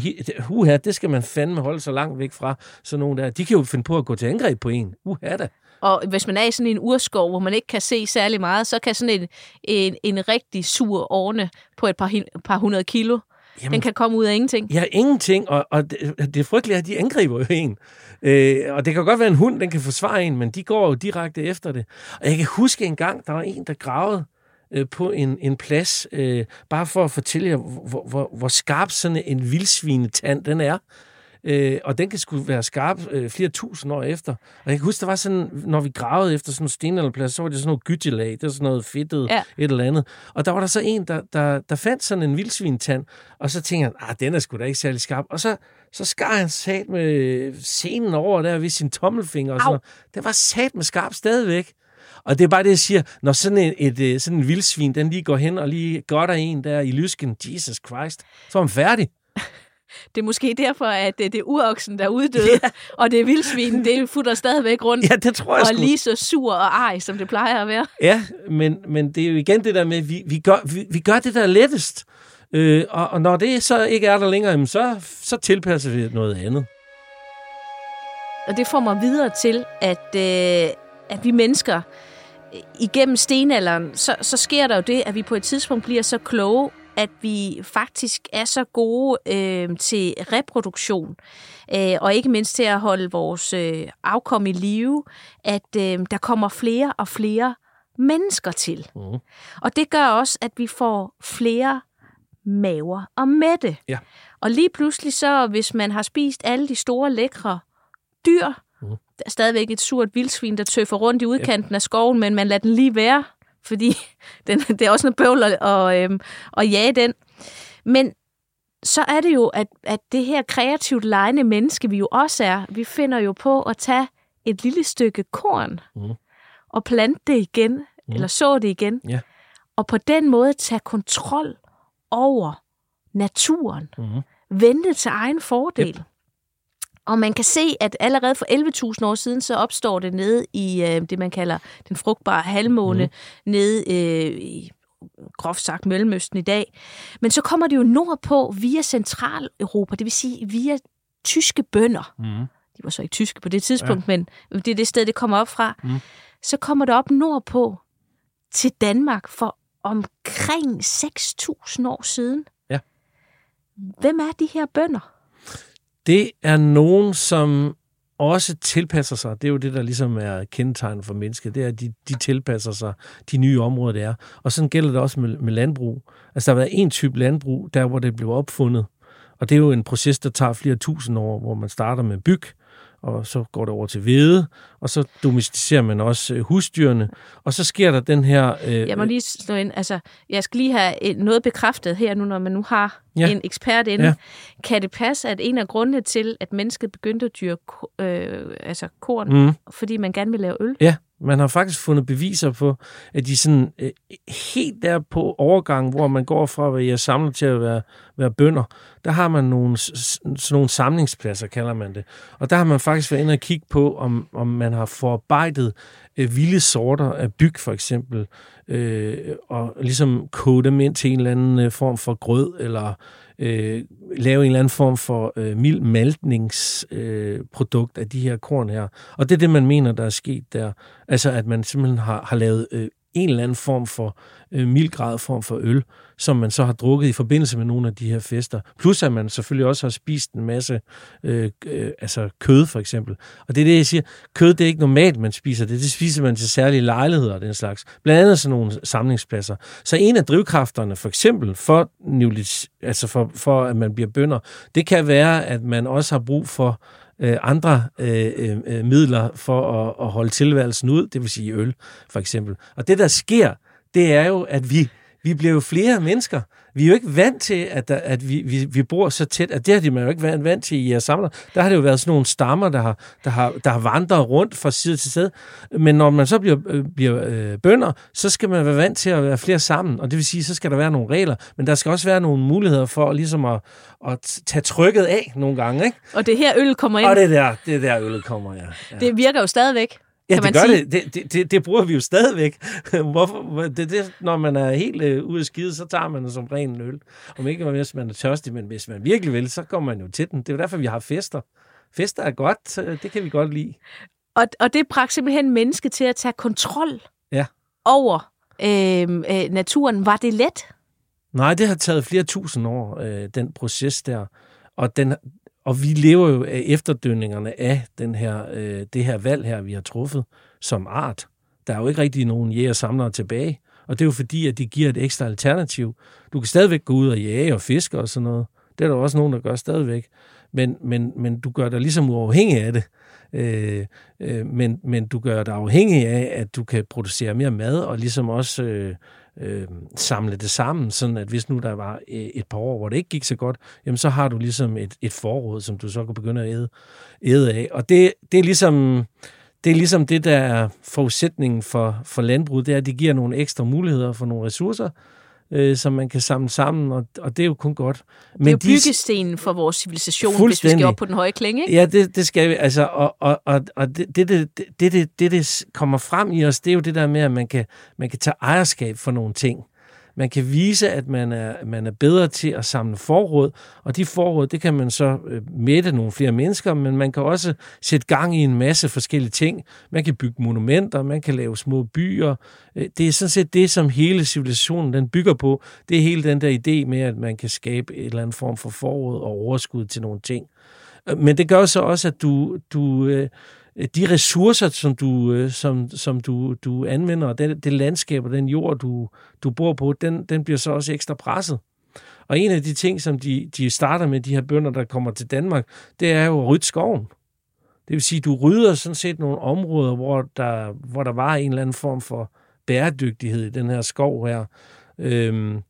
Uha, det skal man fandme holde så langt væk fra. Så nogle der, de kan jo finde på at gå til angreb på en. Uha da. Og hvis man er i sådan en urskov, hvor man ikke kan se særlig meget, så kan sådan en, en, en rigtig sur orne på et par, par hundrede kilo Jamen, den kan komme ud af ingenting. Ja, ingenting, og, og det, det er frygteligt, at de angriber jo en. Øh, og det kan godt være en hund, den kan forsvare en, men de går jo direkte efter det. Og jeg kan huske en gang, der var en, der gravede øh, på en, en plads, øh, bare for at fortælle jer, hvor, hvor, hvor skarp sådan en vildsvinetand den er. Øh, og den kan skulle være skarp øh, flere tusind år efter. Og jeg kan huske, der var sådan, når vi gravede efter sådan en stenalderplads, så var det sådan noget gyttelag, det var sådan noget fedtet, ja. et eller andet. Og der var der så en, der, der, der fandt sådan en vildsvintand, og så tænkte han, ah, den er sgu da ikke særlig skarp. Og så, så skar han sat med scenen over der ved sin tommelfinger. Og sådan Det var sat med skarp stadigvæk. Og det er bare det, jeg siger, når sådan en, et, et, sådan en vildsvin, den lige går hen og lige godter en der i lysken, Jesus Christ, så er han færdig. Det er måske derfor, at det er uroksen, der uddøde, [LAUGHS] ja. og det er vildsvinen, det futter stadigvæk rundt. [LAUGHS] Ja, det tror jeg Og er lige så sur og ej, som det plejer at være. Ja, men, men det er jo igen det der med, at vi, vi, gør, vi, vi gør det der lettest. Øh, og, og når det så ikke er der længere, så, så tilpasser vi noget andet. Og det får mig videre til, at, øh, at vi mennesker igennem stenalderen, så, så sker der jo det, at vi på et tidspunkt bliver så kloge, at vi faktisk er så gode øh, til reproduktion, øh, og ikke mindst til at holde vores øh, afkom i live, at øh, der kommer flere og flere mennesker til. Mm. Og det gør også, at vi får flere maver og mætte. Ja. Og lige pludselig så, hvis man har spist alle de store lækre dyr, mm. der er stadigvæk et surt vildsvin, der tøffer rundt i udkanten ja. af skoven, men man lader den lige være, fordi [LAUGHS] den, det er også noget bøvl at, og, øhm, at jage den. Men så er det jo, at, at det her kreativt lejende menneske, vi jo også er, vi finder jo på at tage et lille stykke korn mm. og plante det igen, mm. eller så det igen, ja. og på den måde tage kontrol over naturen. Mm. Vente til egen fordel. Yep. Og man kan se, at allerede for 11.000 år siden, så opstår det nede i øh, det, man kalder den frugtbare halvmåne, mm. nede øh, i groft sagt Mellemøsten i dag. Men så kommer det jo nordpå via Centraleuropa, det vil sige via tyske bønder. Mm. De var så ikke tyske på det tidspunkt, ja. men det er det sted, det kommer op fra. Mm. Så kommer det op nordpå til Danmark for omkring 6.000 år siden. Ja. Hvem er de her bønder? Det er nogen, som også tilpasser sig. Det er jo det, der ligesom er kendetegnet for mennesket. Det er, at de, de tilpasser sig de nye områder, det er. Og sådan gælder det også med, med landbrug. Altså, der har været en type landbrug, der hvor det blev opfundet. Og det er jo en proces, der tager flere tusind år, hvor man starter med byg, og så går det over til hvede, og så domesticerer man også øh, husdyrene, og så sker der den her... Øh, jeg må lige slå ind, altså, jeg skal lige have øh, noget bekræftet her nu, når man nu har ja. en ekspert inde. Ja. Kan det passe, at en af grundene til, at mennesket begyndte at dyrke øh, altså korn, mm. fordi man gerne vil lave øl? Ja, man har faktisk fundet beviser på, at de sådan øh, helt der på overgang, hvor man går fra at være samlet til at være, være bønder, der har man nogle, sådan nogle samlingspladser, kalder man det. Og der har man faktisk været inde og kigge på, om, om man har forarbejdet øh, vilde sorter af byg, for eksempel, øh, og ligesom kode dem ind til en eller anden øh, form for grød, eller øh, lave en eller anden form for øh, mild maltningsprodukt øh, af de her korn her. Og det er det, man mener, der er sket der. Altså, at man simpelthen har, har lavet øh, en eller anden form for øh, mildgrad form for øl, som man så har drukket i forbindelse med nogle af de her fester. Plus at man selvfølgelig også har spist en masse øh, øh, altså kød for eksempel. Og det er det, jeg siger. Kød, det er ikke normalt, man spiser det. Det spiser man til særlige lejligheder og den slags. Blandt andet sådan nogle samlingspladser. Så en af drivkræfterne for eksempel for, altså for, for at man bliver bønder, det kan være, at man også har brug for øh, andre øh, øh, øh, midler for at, at holde tilværelsen ud, det vil sige øl for eksempel. Og det der sker, det er jo, at vi, vi bliver jo flere mennesker. Vi er jo ikke vant til, at, der, at vi, vi, vi bor så tæt, at det har de man jo ikke været vant til i jeres samler. Der har det jo været sådan nogle stammer, der har, der har, der har vandret rundt fra side til side. Men når man så bliver, øh, bliver øh, bønder, så skal man være vant til at være flere sammen, og det vil sige, så skal der være nogle regler, men der skal også være nogle muligheder for ligesom at, at tage trykket af nogle gange. Ikke? Og det her øl kommer ind. Og det er der, det er der øllet kommer, ja. ja. Det virker jo stadigvæk. Ja, det gør sige? det. Det, det. det bruger vi jo stadigvæk. [LAUGHS] Hvorfor? Det, det, når man er helt øh, ude af skide, så tager man det som ren øl. Om ikke hvis man er tørstig, men hvis man virkelig vil, så kommer man jo til den. Det er jo derfor, vi har fester. Fester er godt, det kan vi godt lide. Og, og det bragte simpelthen menneske til at tage kontrol ja. over øh, øh, naturen. Var det let? Nej, det har taget flere tusind år, øh, den proces der. Og, den, og vi lever jo af efterdønningerne af den her, øh, det her valg her, vi har truffet som art. Der er jo ikke rigtig nogen jæger-samlere tilbage. Og det er jo fordi, at det giver et ekstra alternativ. Du kan stadigvæk gå ud og jage og fiske og sådan noget. Det er der også nogen, der gør stadigvæk. Men, men, men du gør dig ligesom uafhængig af det. Øh, øh, men, men du gør dig afhængig af, at du kan producere mere mad, og ligesom også øh, øh, samle det sammen, sådan at hvis nu der var øh, et par år, hvor det ikke gik så godt, jamen så har du ligesom et, et forråd, som du så kan begynde at æde, æde af. Og det, det er ligesom det er ligesom det, der er forudsætningen for, for landbruget, det er, at det giver nogle ekstra muligheder for nogle ressourcer, øh, som man kan samle sammen, og, og det er jo kun godt. Men det er jo byggestenen for vores civilisation, hvis vi skal op på den høje klinge, ikke? Ja, det, det skal vi. Altså, og og, og, og det, det, det, det, det, det, det kommer frem i os, det er jo det der med, at man kan, man kan tage ejerskab for nogle ting. Man kan vise, at man er, man er bedre til at samle forråd, og de forråd, det kan man så øh, mætte nogle flere mennesker, men man kan også sætte gang i en masse forskellige ting. Man kan bygge monumenter, man kan lave små byer. Øh, det er sådan set det, som hele civilisationen den bygger på. Det er hele den der idé med, at man kan skabe en eller anden form for forråd og overskud til nogle ting. Øh, men det gør så også, at du, du Øh, de ressourcer, som du, øh, som, som du, du anvender, og det, det landskab og den jord, du, du bor på, den, den bliver så også ekstra presset. Og en af de ting, som de, de starter med, de her bønder, der kommer til Danmark, det er jo at rydde skoven. Det vil sige, du rydder sådan set nogle områder, hvor der, hvor der var en eller anden form for bæredygtighed i den her skov her. Øhm,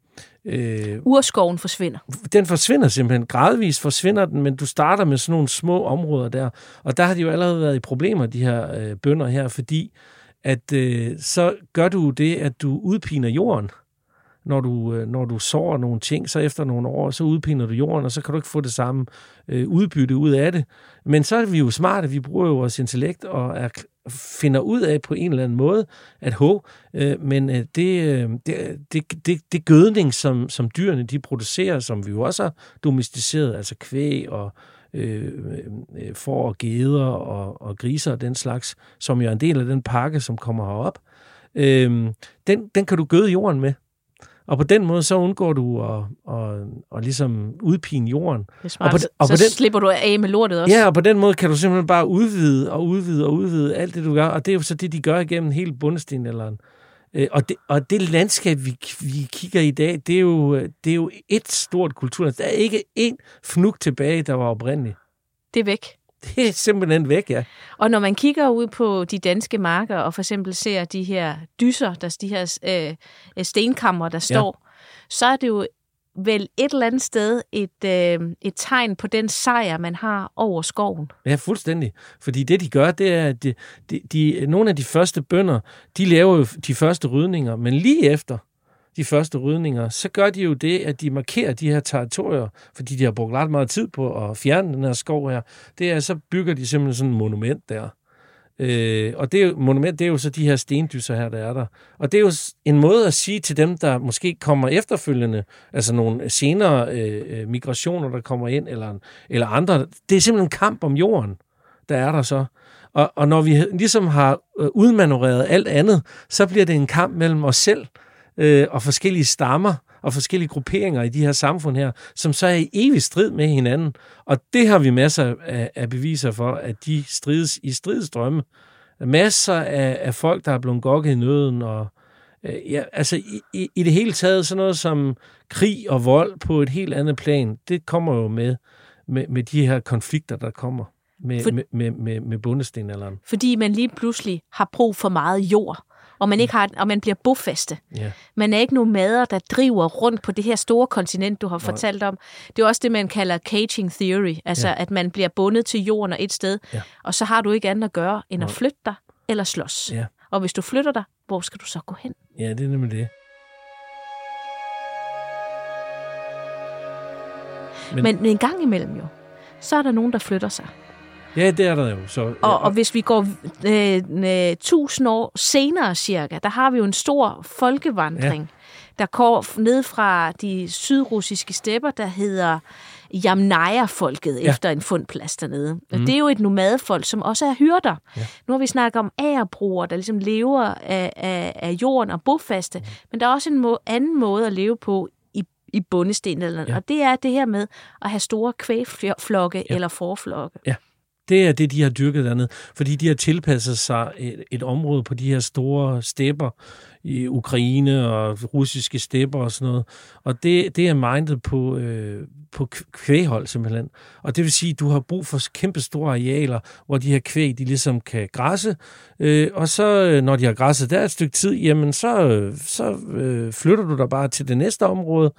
Øh, Urskoven forsvinder. Den forsvinder simpelthen. Gradvist forsvinder den, men du starter med sådan nogle små områder der. Og der har de jo allerede været i problemer, de her øh, bønder her, fordi at øh, så gør du det, at du udpiner jorden når du, øh, når du sår nogle ting, så efter nogle år, så udpiner du jorden, og så kan du ikke få det samme øh, udbytte ud af det. Men så er vi jo smarte, vi bruger jo vores intellekt og er, finder ud af på en eller anden måde, at hov, øh, men øh, det, øh, det, det, det, det gødning, som, som dyrene de producerer, som vi jo også har domesticeret, altså kvæg og øh, øh, får og geder og, og griser og den slags, som jo er en del af den pakke, som kommer herop, øh, den, den kan du gøde jorden med. Og på den måde, så undgår du at, at, at ligesom udpine jorden. Det er smart. Og på, og så på den, slipper du af med lortet også. Ja, og på den måde kan du simpelthen bare udvide og udvide og udvide alt det, du gør. Og det er jo så det, de gør igennem hele bundestenen. Eller øh, og, det, og det landskab, vi, vi kigger i dag, det er, jo, det er jo et stort kultur. Der er ikke én fnuk tilbage, der var oprindelig. Det er væk. Det er simpelthen væk, ja. Og når man kigger ud på de danske marker, og for eksempel ser de her dyser, der, de her øh, stenkammer, der står, ja. så er det jo vel et eller andet sted et, øh, et tegn på den sejr, man har over skoven. Ja, fuldstændig. Fordi det, de gør, det er, at de, de, de, nogle af de første bønder, de laver jo de første rydninger, men lige efter, de første rydninger, så gør de jo det, at de markerer de her territorier, fordi de har brugt ret meget tid på at fjerne den her skov her. Det er, så bygger de simpelthen sådan et monument der. Øh, og det er jo, monument, det er jo så de her stendyser her, der er der. Og det er jo en måde at sige til dem, der måske kommer efterfølgende, altså nogle senere øh, øh, migrationer, der kommer ind, eller, eller andre. Det er simpelthen en kamp om jorden, der er der så. Og, og når vi ligesom har øh, udmanøvreret alt andet, så bliver det en kamp mellem os selv, øh, og forskellige stammer og forskellige grupperinger i de her samfund her, som så er i evig strid med hinanden. Og det har vi masser af, af beviser for, at de strides i stridsstrømme. Masser af, af folk, der er blevet gokket i nøden, og øh, ja, altså i, i, i det hele taget sådan noget som krig og vold på et helt andet plan, det kommer jo med, med, med de her konflikter, der kommer med, for, med, med, med, med bundestenalderen. Fordi man lige pludselig har brug for meget jord og man, ikke har, og man bliver bofaste. Yeah. Man er ikke nomader, der driver rundt på det her store kontinent, du har Nej. fortalt om. Det er også det, man kalder caging theory, altså yeah. at man bliver bundet til jorden og et sted, yeah. og så har du ikke andet at gøre, end Nej. at flytte dig eller slås. Yeah. Og hvis du flytter dig, hvor skal du så gå hen? Ja, det er nemlig det. Men, men, men en gang imellem jo, så er der nogen, der flytter sig. Ja, det er der jo. Så, og, og hvis vi går øh, øh, tusind år senere cirka, der har vi jo en stor folkevandring, ja. der går ned fra de sydrussiske stepper, der hedder Jamnaja-folket ja. efter en fundplads dernede. Og mm. det er jo et nomadefolk, som også er hyrder. Ja. Nu har vi snakket om ærebrugere, der ligesom lever af, af, af jorden og bofaste, mm. men der er også en må, anden måde at leve på i i bundesten. Eller, Ja. Og det er det her med at have store kvægflokke Ja. eller forflokke. Det er det, de har dyrket dernede, fordi de har tilpasset sig et, et område på de her store stepper i Ukraine og russiske stepper og sådan noget. Og det, det er mindet på, øh, på kvæghold simpelthen. Og det vil sige, at du har brug for kæmpe store arealer, hvor de her kvæg, de ligesom kan græsse. Øh, og så, øh, når de har græsset der et stykke tid, jamen så, så øh, flytter du dig bare til det næste område.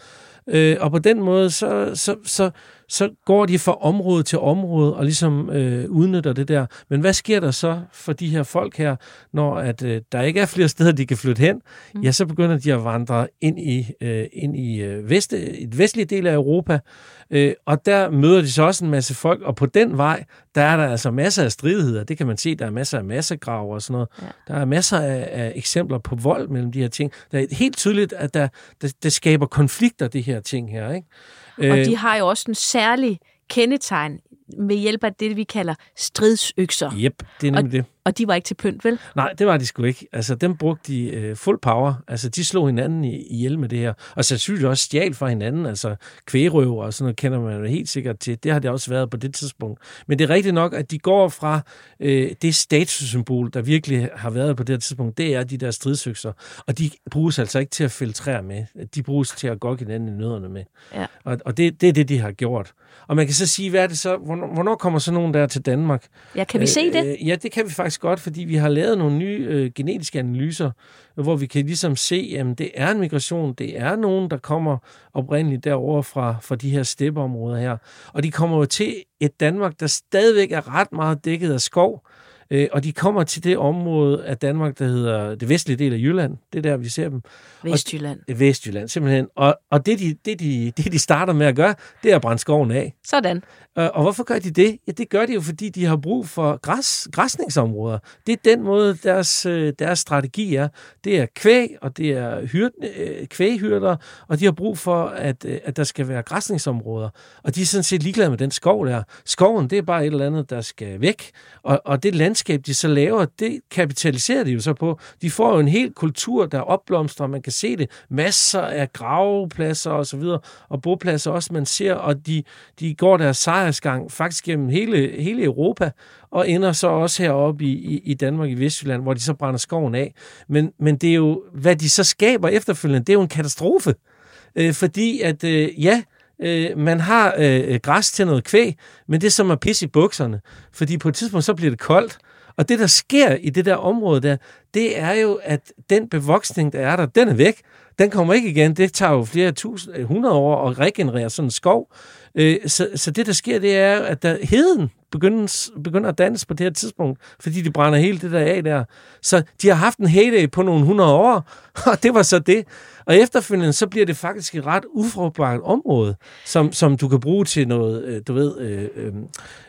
Øh, og på den måde, så, så, så, så går de fra område til område og ligesom øh, udnytter det der. Men hvad sker der så for de her folk her, når at øh, der ikke er flere steder, de kan flytte hen? Mm. Ja, så begynder de at vandre ind i, øh, ind i øh, vest, et vestlige del af Europa, øh, og der møder de så også en masse folk, og på den vej, der er der altså masser af stridigheder. Det kan man se, der er masser af massegrave og sådan noget. Ja. Der er masser af, af eksempler på vold mellem de her ting. Der er helt tydeligt, at der, der, der skaber konflikter, det her ting her. Ikke? Og Øh, de har jo også en særlig kendetegn med hjælp af det, vi kalder stridsøkser. Yep, det er nemlig det. Og de var ikke til pynt, vel? Nej, det var de sgu ikke. Altså, dem brugte de øh, fuld power. Altså, de slog hinanden i- ihjel med det her. Og sandsynligvis også stjal fra hinanden. Altså, kvægrøver og sådan noget kender man jo helt sikkert til. Det har det også været på det tidspunkt. Men det er rigtigt nok, at de går fra øh, det statussymbol, der virkelig har været på det her tidspunkt, det er de der stridsøkser. Og de bruges altså ikke til at filtrere med. De bruges til at gå hinanden i nødderne med. Ja. Og, og det, det er det, de har gjort. Og man kan så sige, hvad er det så? Hvornår, hvornår kommer så nogen der til Danmark? Ja, kan vi se det? Øh, ja, det kan vi faktisk godt, fordi vi har lavet nogle nye øh, genetiske analyser, hvor vi kan ligesom se, at det er en migration, det er nogen, der kommer oprindeligt derover fra, fra de her steppeområder her. Og de kommer jo til et Danmark, der stadigvæk er ret meget dækket af skov, øh, og de kommer til det område af Danmark, der hedder det vestlige del af Jylland. Det er der, vi ser dem. Vestjylland. Er Vestjylland, simpelthen. Og, og det, de, det, de, det, de starter med at gøre, det er at brænde skoven af. Sådan. Øh, Og hvorfor gør de det? Ja, det gør de jo, fordi de har brug for græs, græsningsområder. Det er den måde, deres, øh, deres strategi er. Det er kvæg, og det er hyrt, øh, kvæghyrder, og de har brug for, at, øh, at der skal være græsningsområder. Og de er sådan set ligeglade med den skov der. Skoven, det er bare et eller andet, der skal væk. Og, og det landskab, de så laver, det kapitaliserer de jo så på. De får jo en hel kultur, der opblomstrer, man kan se det. Masser af gravepladser og så videre, og bopladser også, man ser, og de, de går deres sejrsgang faktisk gennem hele, hele Europa, og ender så også heroppe i, i, i Danmark, i Vestjylland, hvor de så brænder skoven af. Men, men det er jo, hvad de så skaber efterfølgende, det er jo en katastrofe. Øh, fordi at, øh, ja, øh, man har øh, græs til noget kvæg, men det er som at pisse i bukserne. Fordi på et tidspunkt, så bliver det koldt. Og det, der sker i det der område der, det er jo, at den bevoksning, der er der, den er væk. Den kommer ikke igen. Det tager jo flere tusind, øh, hundrede år at regenerere sådan en skov. Øh, så, så det, der sker, det er, at der, heden begynder, begynder at dannes på det her tidspunkt, fordi de brænder hele det der af der. Så de har haft en heyday på nogle hundrede år, [LAUGHS] og det var så det. Og efterfølgende, så bliver det faktisk et ret ufrugtbart område, som, som du kan bruge til noget, øh, du ved, øh, øh,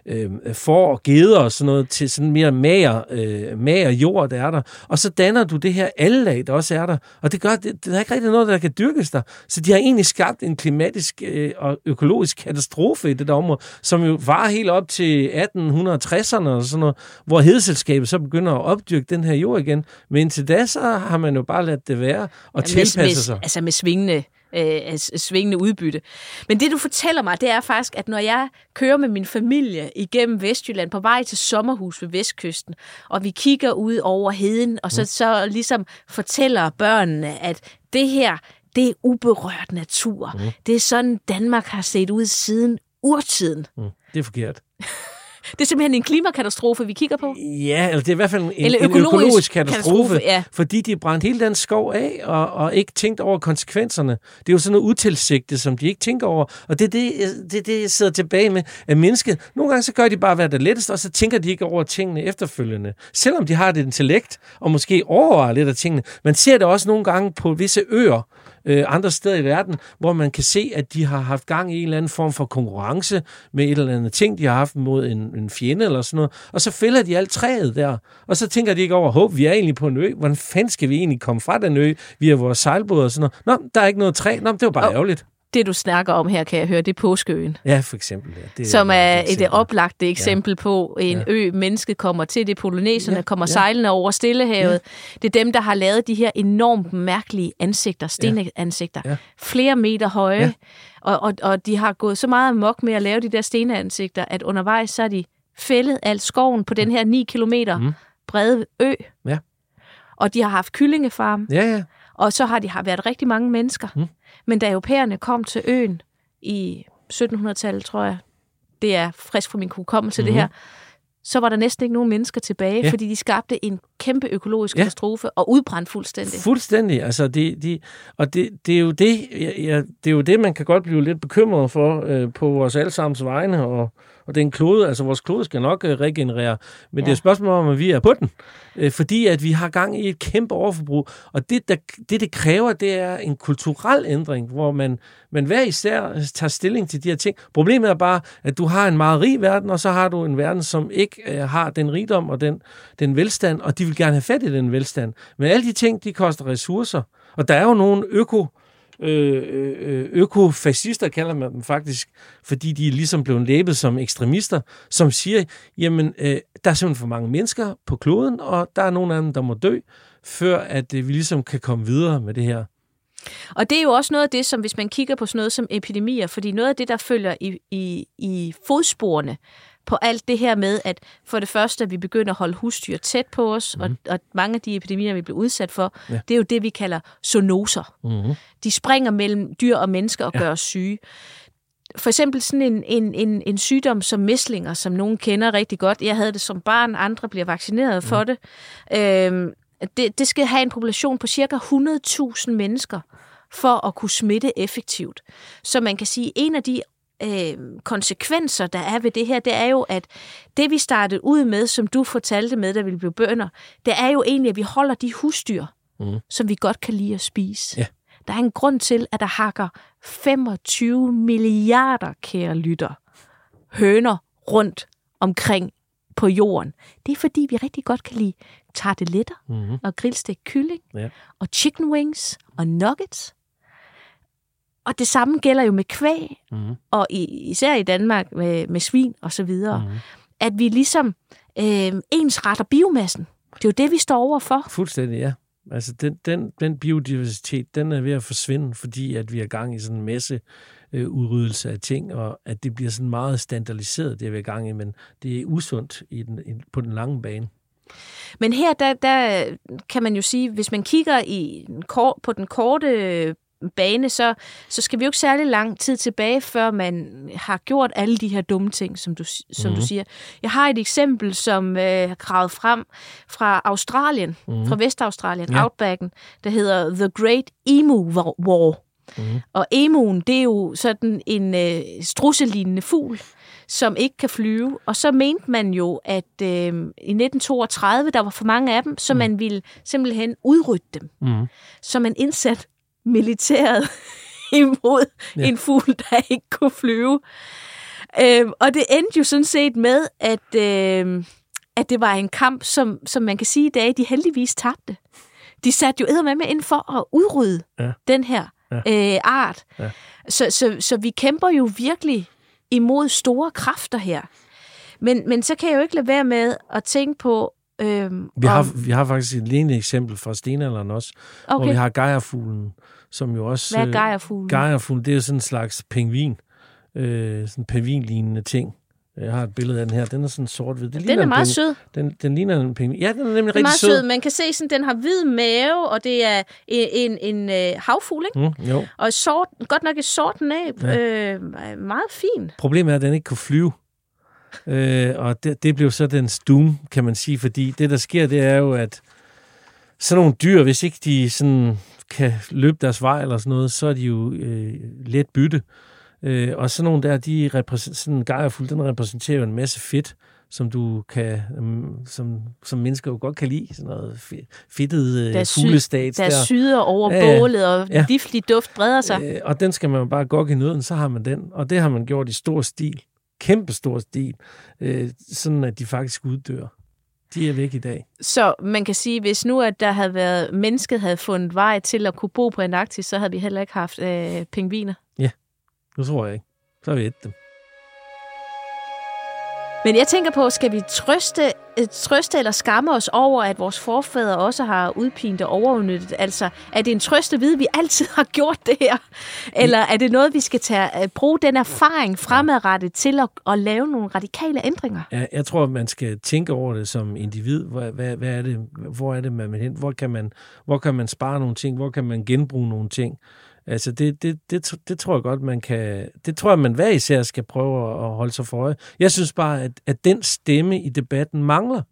øh, for og geder og sådan noget, til sådan mere mager, øh, mager jord, der er der. Og så danner du det her allag, der også er der. Og det gør, det, det er ikke rigtig noget, der kan dyrkes der. Så de har egentlig skabt en klimatisk øh, og økologisk katastrofe i det der område, som jo var helt op til 1860'erne og sådan noget, hvor hedeselskabet så begynder at opdyrke den her jord igen. Men indtil da, så har man jo bare ladet det være og Ja, tilpasse sig. Altså med svingende, øh, s- svingende udbytte. Men det, du fortæller mig, det er faktisk, at når jeg kører med min familie igennem Vestjylland på vej til sommerhus ved Vestkysten, og vi kigger ud over heden, og så, så ligesom fortæller børnene, at det her, det er uberørt natur. Mm. Det er sådan, Danmark har set ud siden urtiden. Mm, det er forkert. [LAUGHS] Det er simpelthen en klimakatastrofe, vi kigger på. Ja, eller det er i hvert fald en, Eller en økologisk økologisk katastrofe, katastrofe, ja. fordi de brændte hele den skov af, og, og ikke tænkt over konsekvenserne. Det er jo sådan noget utilsigtet, som de ikke tænker over, og det er det, det, det jeg sidder tilbage med, at mennesket, nogle gange så gør de bare, hvad der er lettest, og så tænker de ikke over tingene efterfølgende. Selvom de har et intellekt, og måske overvejer lidt af tingene. Man ser det også nogle gange på visse øer, øh, andre steder i verden, hvor man kan se, at de har haft gang i en eller anden form for konkurrence med et eller andet ting, de har haft mod en, en fjende eller sådan noget, og så fælder de alt træet der, og så tænker de ikke over, håb, vi er egentlig på en ø, hvordan fanden skal vi egentlig komme fra den ø via vores sejlbåd og sådan noget? Nå, der er ikke noget træ, nå, det var bare Og- ærgerligt. Det, du snakker om her, kan jeg høre, det er Påskeøen. Ja, for eksempel. Ja. Det som er et, et oplagte eksempel ja. på en ja. ø, mennesket kommer til. Det er polyneserne, ja. kommer ja. sejlende over Stillehavet. Ja. Det er dem, der har lavet de her enormt mærkelige ansigter, stenansigter. Ja. Flere meter høje. Ja. Og, og, og de har gået så meget amok med at lave de der stenansigter, at undervejs så er de fældet al skoven på den her 9 kilometer mm. brede ø. Ja. Og de har haft kyllingefarm. Ja, ja. Og så har de har været rigtig mange mennesker. Mm. Men da europæerne kom til øen i 1700-tallet, tror jeg, det er frisk for min hukommelse mm. det her, så var der næsten ikke nogen mennesker tilbage, ja. fordi de skabte en kæmpe økologisk ja. katastrofe og udbrændte fuldstændig. Fuldstændig. Altså det, de, og det, det, er jo det, ja, det er jo det, man kan godt blive lidt bekymret for øh, på vores allesammens vegne, og, og den klode, altså vores klode skal nok øh, regenerere, men ja. det er et spørgsmål om, at vi er på den, øh, fordi at vi har gang i et kæmpe overforbrug, og det, der, det, det kræver, det er en kulturel ændring, hvor man, man hver især tager stilling til de her ting. Problemet er bare, at du har en meget rig verden, og så har du en verden, som ikke øh, har den rigdom og den, den velstand, og de vil gerne have fat i den velstand. Men alle de ting, de koster ressourcer, og der er jo nogle øko Øh, øh, øh, økofascister kalder man dem faktisk, fordi de er ligesom blevet læbet som ekstremister, som siger, jamen, øh, der er simpelthen for mange mennesker på kloden, og der er nogle af dem, der må dø, før at øh, vi ligesom kan komme videre med det her. Og det er jo også noget af det, som hvis man kigger på sådan noget som epidemier, fordi noget af det, der følger i, i, i fodsporene på alt det her med, at for det første, at vi begynder at holde husdyr tæt på os, mm. og, og mange af de epidemier, vi bliver udsat for, ja. det er jo det, vi kalder zoonoser. Mm. De springer mellem dyr og mennesker og ja. gør os syge. For eksempel sådan en, en, en, en sygdom som mæslinger, som nogen kender rigtig godt. Jeg havde det som barn, andre bliver vaccineret mm. for det. Øhm, det. Det skal have en population på cirka 100.000 mennesker for at kunne smitte effektivt. Så man kan sige, at en af de øh, konsekvenser, der er ved det her, det er jo, at det vi startede ud med, som du fortalte med, da vi blev bønder, det er jo egentlig, at vi holder de husdyr, mm. som vi godt kan lide at spise. Ja. Der er en grund til, at der hakker 25 milliarder, kære lytter, høner rundt omkring på jorden. Det er fordi, vi rigtig godt kan lide tarteletter mm-hmm. og grillstegt kylling ja. og chicken wings og nuggets. Og det samme gælder jo med kvæg, mm. og i, især i Danmark med, med svin og så videre. Mm. At vi ligesom øh, ensretter biomassen. Det er jo det, vi står over for. Fuldstændig, ja. Altså, den, den, den biodiversitet, den er ved at forsvinde, fordi at vi er gang i sådan en masse øh, udryddelse af ting, og at det bliver sådan meget standardiseret, det er vi er gang i, men det er usundt i den, i, på den lange bane. Men her, der, der kan man jo sige, hvis man kigger i, på den korte bane, så, så skal vi jo ikke særlig lang tid tilbage, før man har gjort alle de her dumme ting, som du, som mm. du mhm. siger. Jeg har et eksempel, som øh, har kravet frem fra Australien, mm. fra Vestaustralien, ja. Outbacken, der hedder The Great Emu War. Mm. Og emuen, det er jo sådan en øh, strusselignende fugl, som ikke kan flyve. Og så mente man jo, at øh, i 1932, der var for mange af dem, så mm. man ville simpelthen udrydde dem. Mm. Så man indsat militæret [LAUGHS] imod ja. en fugl, der ikke kunne flyve. Øh, og det endte jo sådan set med, at, øh, at det var en kamp, som, som man kan sige i dag, de heldigvis tabte. De satte jo med ind for at udrydde ja. den her ja. øh, art. Ja. Så, så, så vi kæmper jo virkelig imod store kræfter her. Men, men så kan jeg jo ikke lade være med at tænke på, Øhm, vi, har, vi har faktisk et lignende eksempel fra stenalderen også, okay. hvor vi har gejerfuglen, som jo også... Hvad er gejerfuglen? Gejerfuglen, det er sådan en slags pingvin. Øh, sådan en pingvinlignende ting. Jeg har et billede af den her. Den er sådan sort-hvid. Den, den er meget sød. Den, den ligner en pingvin. Ja, den er nemlig den er rigtig meget sød. sød. Man kan se, sådan, den har hvid mave, og det er en, en, en øh, havfugl, ikke? Mm, jo. Og sort, godt nok et sort næb. Ja. Øh, meget fin. Problemet er, at den ikke kan flyve. Øh, og det, det blev så den doom, kan man sige, fordi det, der sker, det er jo, at sådan nogle dyr, hvis ikke de sådan kan løbe deres vej eller sådan noget, så er de jo øh, let bytte. Øh, og sådan nogle der, de sådan en gejerfuld, den repræsenterer jo en masse fedt, som du kan, um, som, som mennesker jo godt kan lide, sådan noget fedtet øh, der fuglestat. Der, der syder over ja, bålet, og ja. giftig duft breder sig. Øh, og den skal man jo bare gå i nøden, så har man den. Og det har man gjort i stor stil kæmpe stor stil, øh, sådan at de faktisk uddør. De er væk i dag. Så man kan sige, hvis nu at der havde været, mennesket havde fundet vej til at kunne bo på Antarktis, så havde vi heller ikke haft øh, pingviner. Det tror jeg ikke. Så har vi et dem. Men jeg tænker på, skal vi trøste, øh, trøste eller skamme os over, at vores forfædre også har udpint og overudnyttet? Altså, er det en trøst at vide, at vi altid har gjort det her? Eller er det noget, vi skal tage, øh, bruge den erfaring fremadrettet til at, at lave nogle radikale ændringer? Ja, jeg tror, man skal tænke over det som individ. Hvad, hvad, hvad er det, hvor er det, man vil hen? Hvor kan man, hvor kan man spare nogle ting? Hvor kan man genbruge nogle ting? Altså, det, det, det, det tror jeg godt, man kan... Det tror jeg, man hver især skal prøve at holde sig for øje. Jeg synes bare, at, at den stemme i debatten mangler.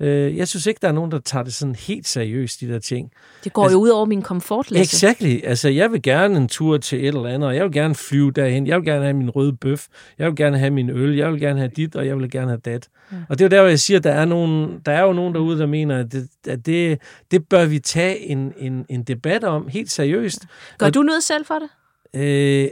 Øh, Jeg synes ikke, der er nogen, der tager det sådan helt seriøst, de der ting. Det går altså, jo ud over min komfort, Lasse. Exactly. Altså, jeg vil gerne en tur til et eller andet, og jeg vil gerne flyve derhen. Jeg vil gerne have min røde bøf. Jeg vil gerne have min øl. Jeg vil gerne have dit, og jeg vil gerne have dat. Ja. Og det er jo der, hvor jeg siger, at der er, nogen, der er jo nogen derude, der mener, at det, at det, det bør vi tage en, en, en debat om helt seriøst. Gør du noget selv for det? Øh,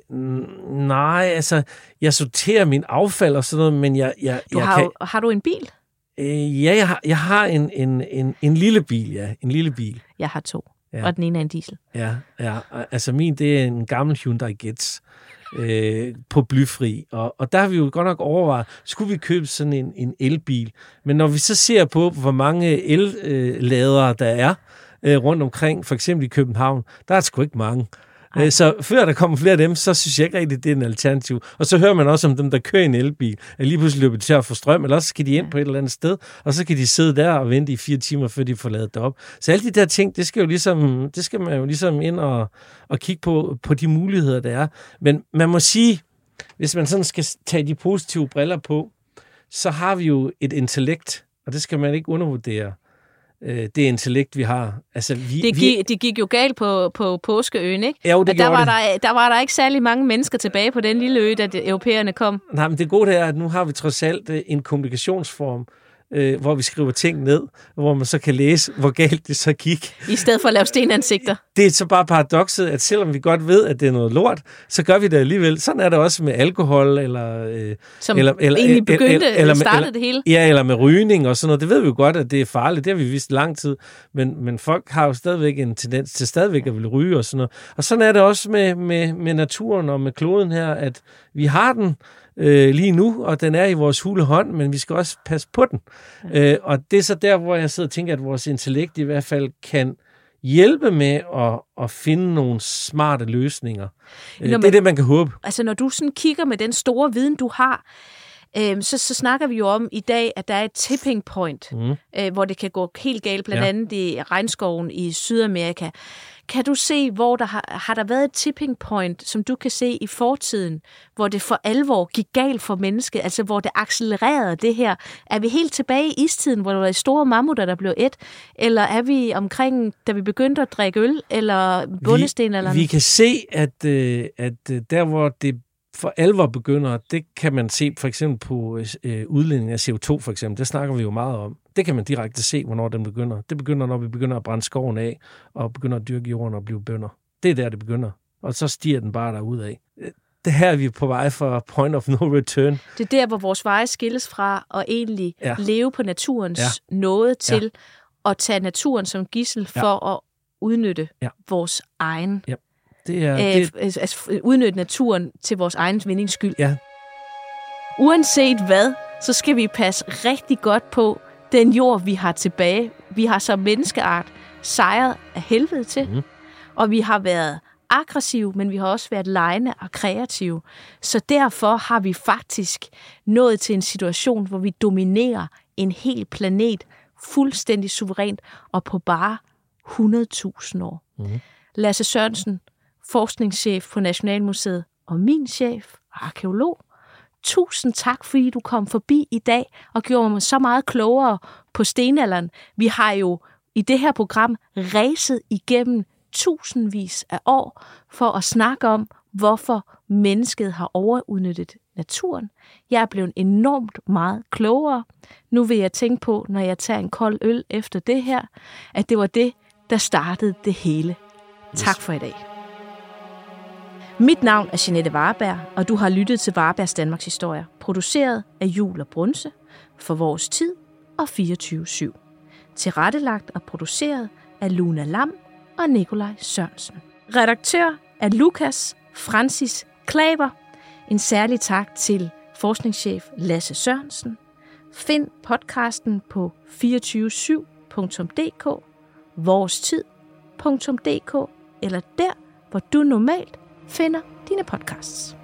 nej, altså, jeg sorterer min affald og sådan noget, men jeg, jeg, Du jeg har, kan... har du en bil? Øh, ja, jeg har, jeg har en, en, en, en lille bil, ja. En lille bil. Jeg har to, Ja. og den ene er en diesel. Ja, ja. Altså min, det er en gammel Hyundai Getz øh, på blyfri. Og, og der har vi jo godt nok overvejet, skulle vi købe sådan en, en elbil? Men når vi så ser på, hvor mange elladere der er øh, rundt omkring, for eksempel i København, der er sgu ikke mange. Ej. Øh, Så før der kommer flere af dem, så synes jeg ikke rigtigt, det er en alternativ. Og så hører man også om dem, der kører i en elbil, at lige pludselig løber de tør for strøm, eller også skal de ind på et eller andet sted, og så kan de sidde der og vente i fire timer, før de får lavet det op. Så alle de der ting, det skal, jo ligesom, det skal man jo ligesom ind og, og kigge på, på de muligheder, der er. Men man må sige, hvis man sådan skal tage de positive briller på, så har vi jo et intellekt, og det skal man ikke undervurdere, øh, det intellekt, vi har. Altså, vi, Det vi, gik, det gik jo galt på, på påskeøen, ikke? Jo, det der, var det. der, der var der ikke særlig mange mennesker tilbage på den lille ø, da de, europæerne kom. Nej, men det gode er, at nu har vi trods alt øh, en kommunikationsform, øh, hvor vi skriver ting ned, hvor man så kan læse, hvor galt det så gik. I stedet for at lave stenansigter. Det er så bare paradokset, at selvom vi godt ved, at det er noget lort, så gør vi det alligevel. Sådan er det også med alkohol, eller... Øh, Som Eller- eller, eller- egentlig begyndte, eller- eller, startede eller- det hele. ja, eller med rygning og sådan noget. Det ved vi jo godt, at det er farligt. Det har vi vidst i lang tid. Men, men folk har jo stadigvæk en tendens til stadigvæk at ville ryge og sådan noget. Og sådan er det også med, med, med naturen og med kloden her, at vi har den øh, lige nu, og den er i vores hule hånd, men vi skal også passe på den. Øh, og det er så der, hvor jeg sidder og tænker, at vores intellekt i hvert fald kan hjælpe med at, at finde nogle smarte løsninger. Øh, Nå, det er men- det, man kan håbe. Altså, når du sådan kigger med den store viden, du har, øhm, så, så snakker vi jo om i dag, at der er et tipping point, Mm. øh, hvor det kan gå helt galt, blandt Ja. andet i regnskoven i Sydamerika. Kan du se, hvor der har, har der været et tipping point, som du kan se i fortiden, hvor det for alvor gik galt for mennesket, altså hvor det accelererede det her? Er vi helt tilbage i istiden, hvor der var store mammutter, der blev et? Eller er vi omkring, da vi begyndte at drikke øl, eller bundesten, eller vi, vi kan se, at, øh, at øh, der, hvor det for alvor begynder, det kan man se for eksempel på øh, udledning af CO2 for eksempel. Det snakker vi jo meget om. Det kan man direkte se, hvornår den begynder. Det begynder, når vi begynder at brænde skoven af, og begynder at dyrke jorden og blive bønder. Det er der, det begynder. Og så stiger den bare derud af. Det her er vi på vej for point of no return. Det er der, hvor vores veje skilles fra at egentlig Ja. ja. leve på naturens Ja. ja. nåde til ja. at tage naturen som gissel Ja. for at udnytte Ja. ja. vores egen, Det er, det, øh, altså udnytte naturen til vores egen vindings skyld. Ja. Uanset hvad, så skal vi passe rigtig godt på den jord, vi har tilbage. Vi har som menneskeart sejret af helvede til, mm. og vi har været aggressive, men vi har også været lejende og kreative. Så derfor har vi faktisk nået til en situation, hvor vi dominerer en hel planet fuldstændig suverænt og på bare 100.000 år. Mhm. Lasse Sørensen, forskningschef på Nationalmuseet, og min chef, arkeolog. Tusind tak, fordi du kom forbi i dag og gjorde mig så meget klogere på stenalderen. Vi har jo i det her program ræset igennem tusindvis af år for at snakke om, hvorfor mennesket har overudnyttet naturen. Jeg er blevet enormt meget klogere. Nu vil jeg tænke på, når jeg tager en kold øl efter det her, at det var det, der startede det hele. Tak for i dag. Mit navn er Jeanette Varberg, og du har lyttet til Varbergs Danmarks Historie, produceret af Jul og Brunse for vores tid og 24-7. Tilrettelagt og produceret af Luna Lam og Nikolaj Sørensen. Redaktør er Lukas Francis Klaver. En særlig tak til forskningschef Lasse Sørensen. Find podcasten på 247.dk, vorestid.dk eller der, hvor du normalt finder dine podcasts.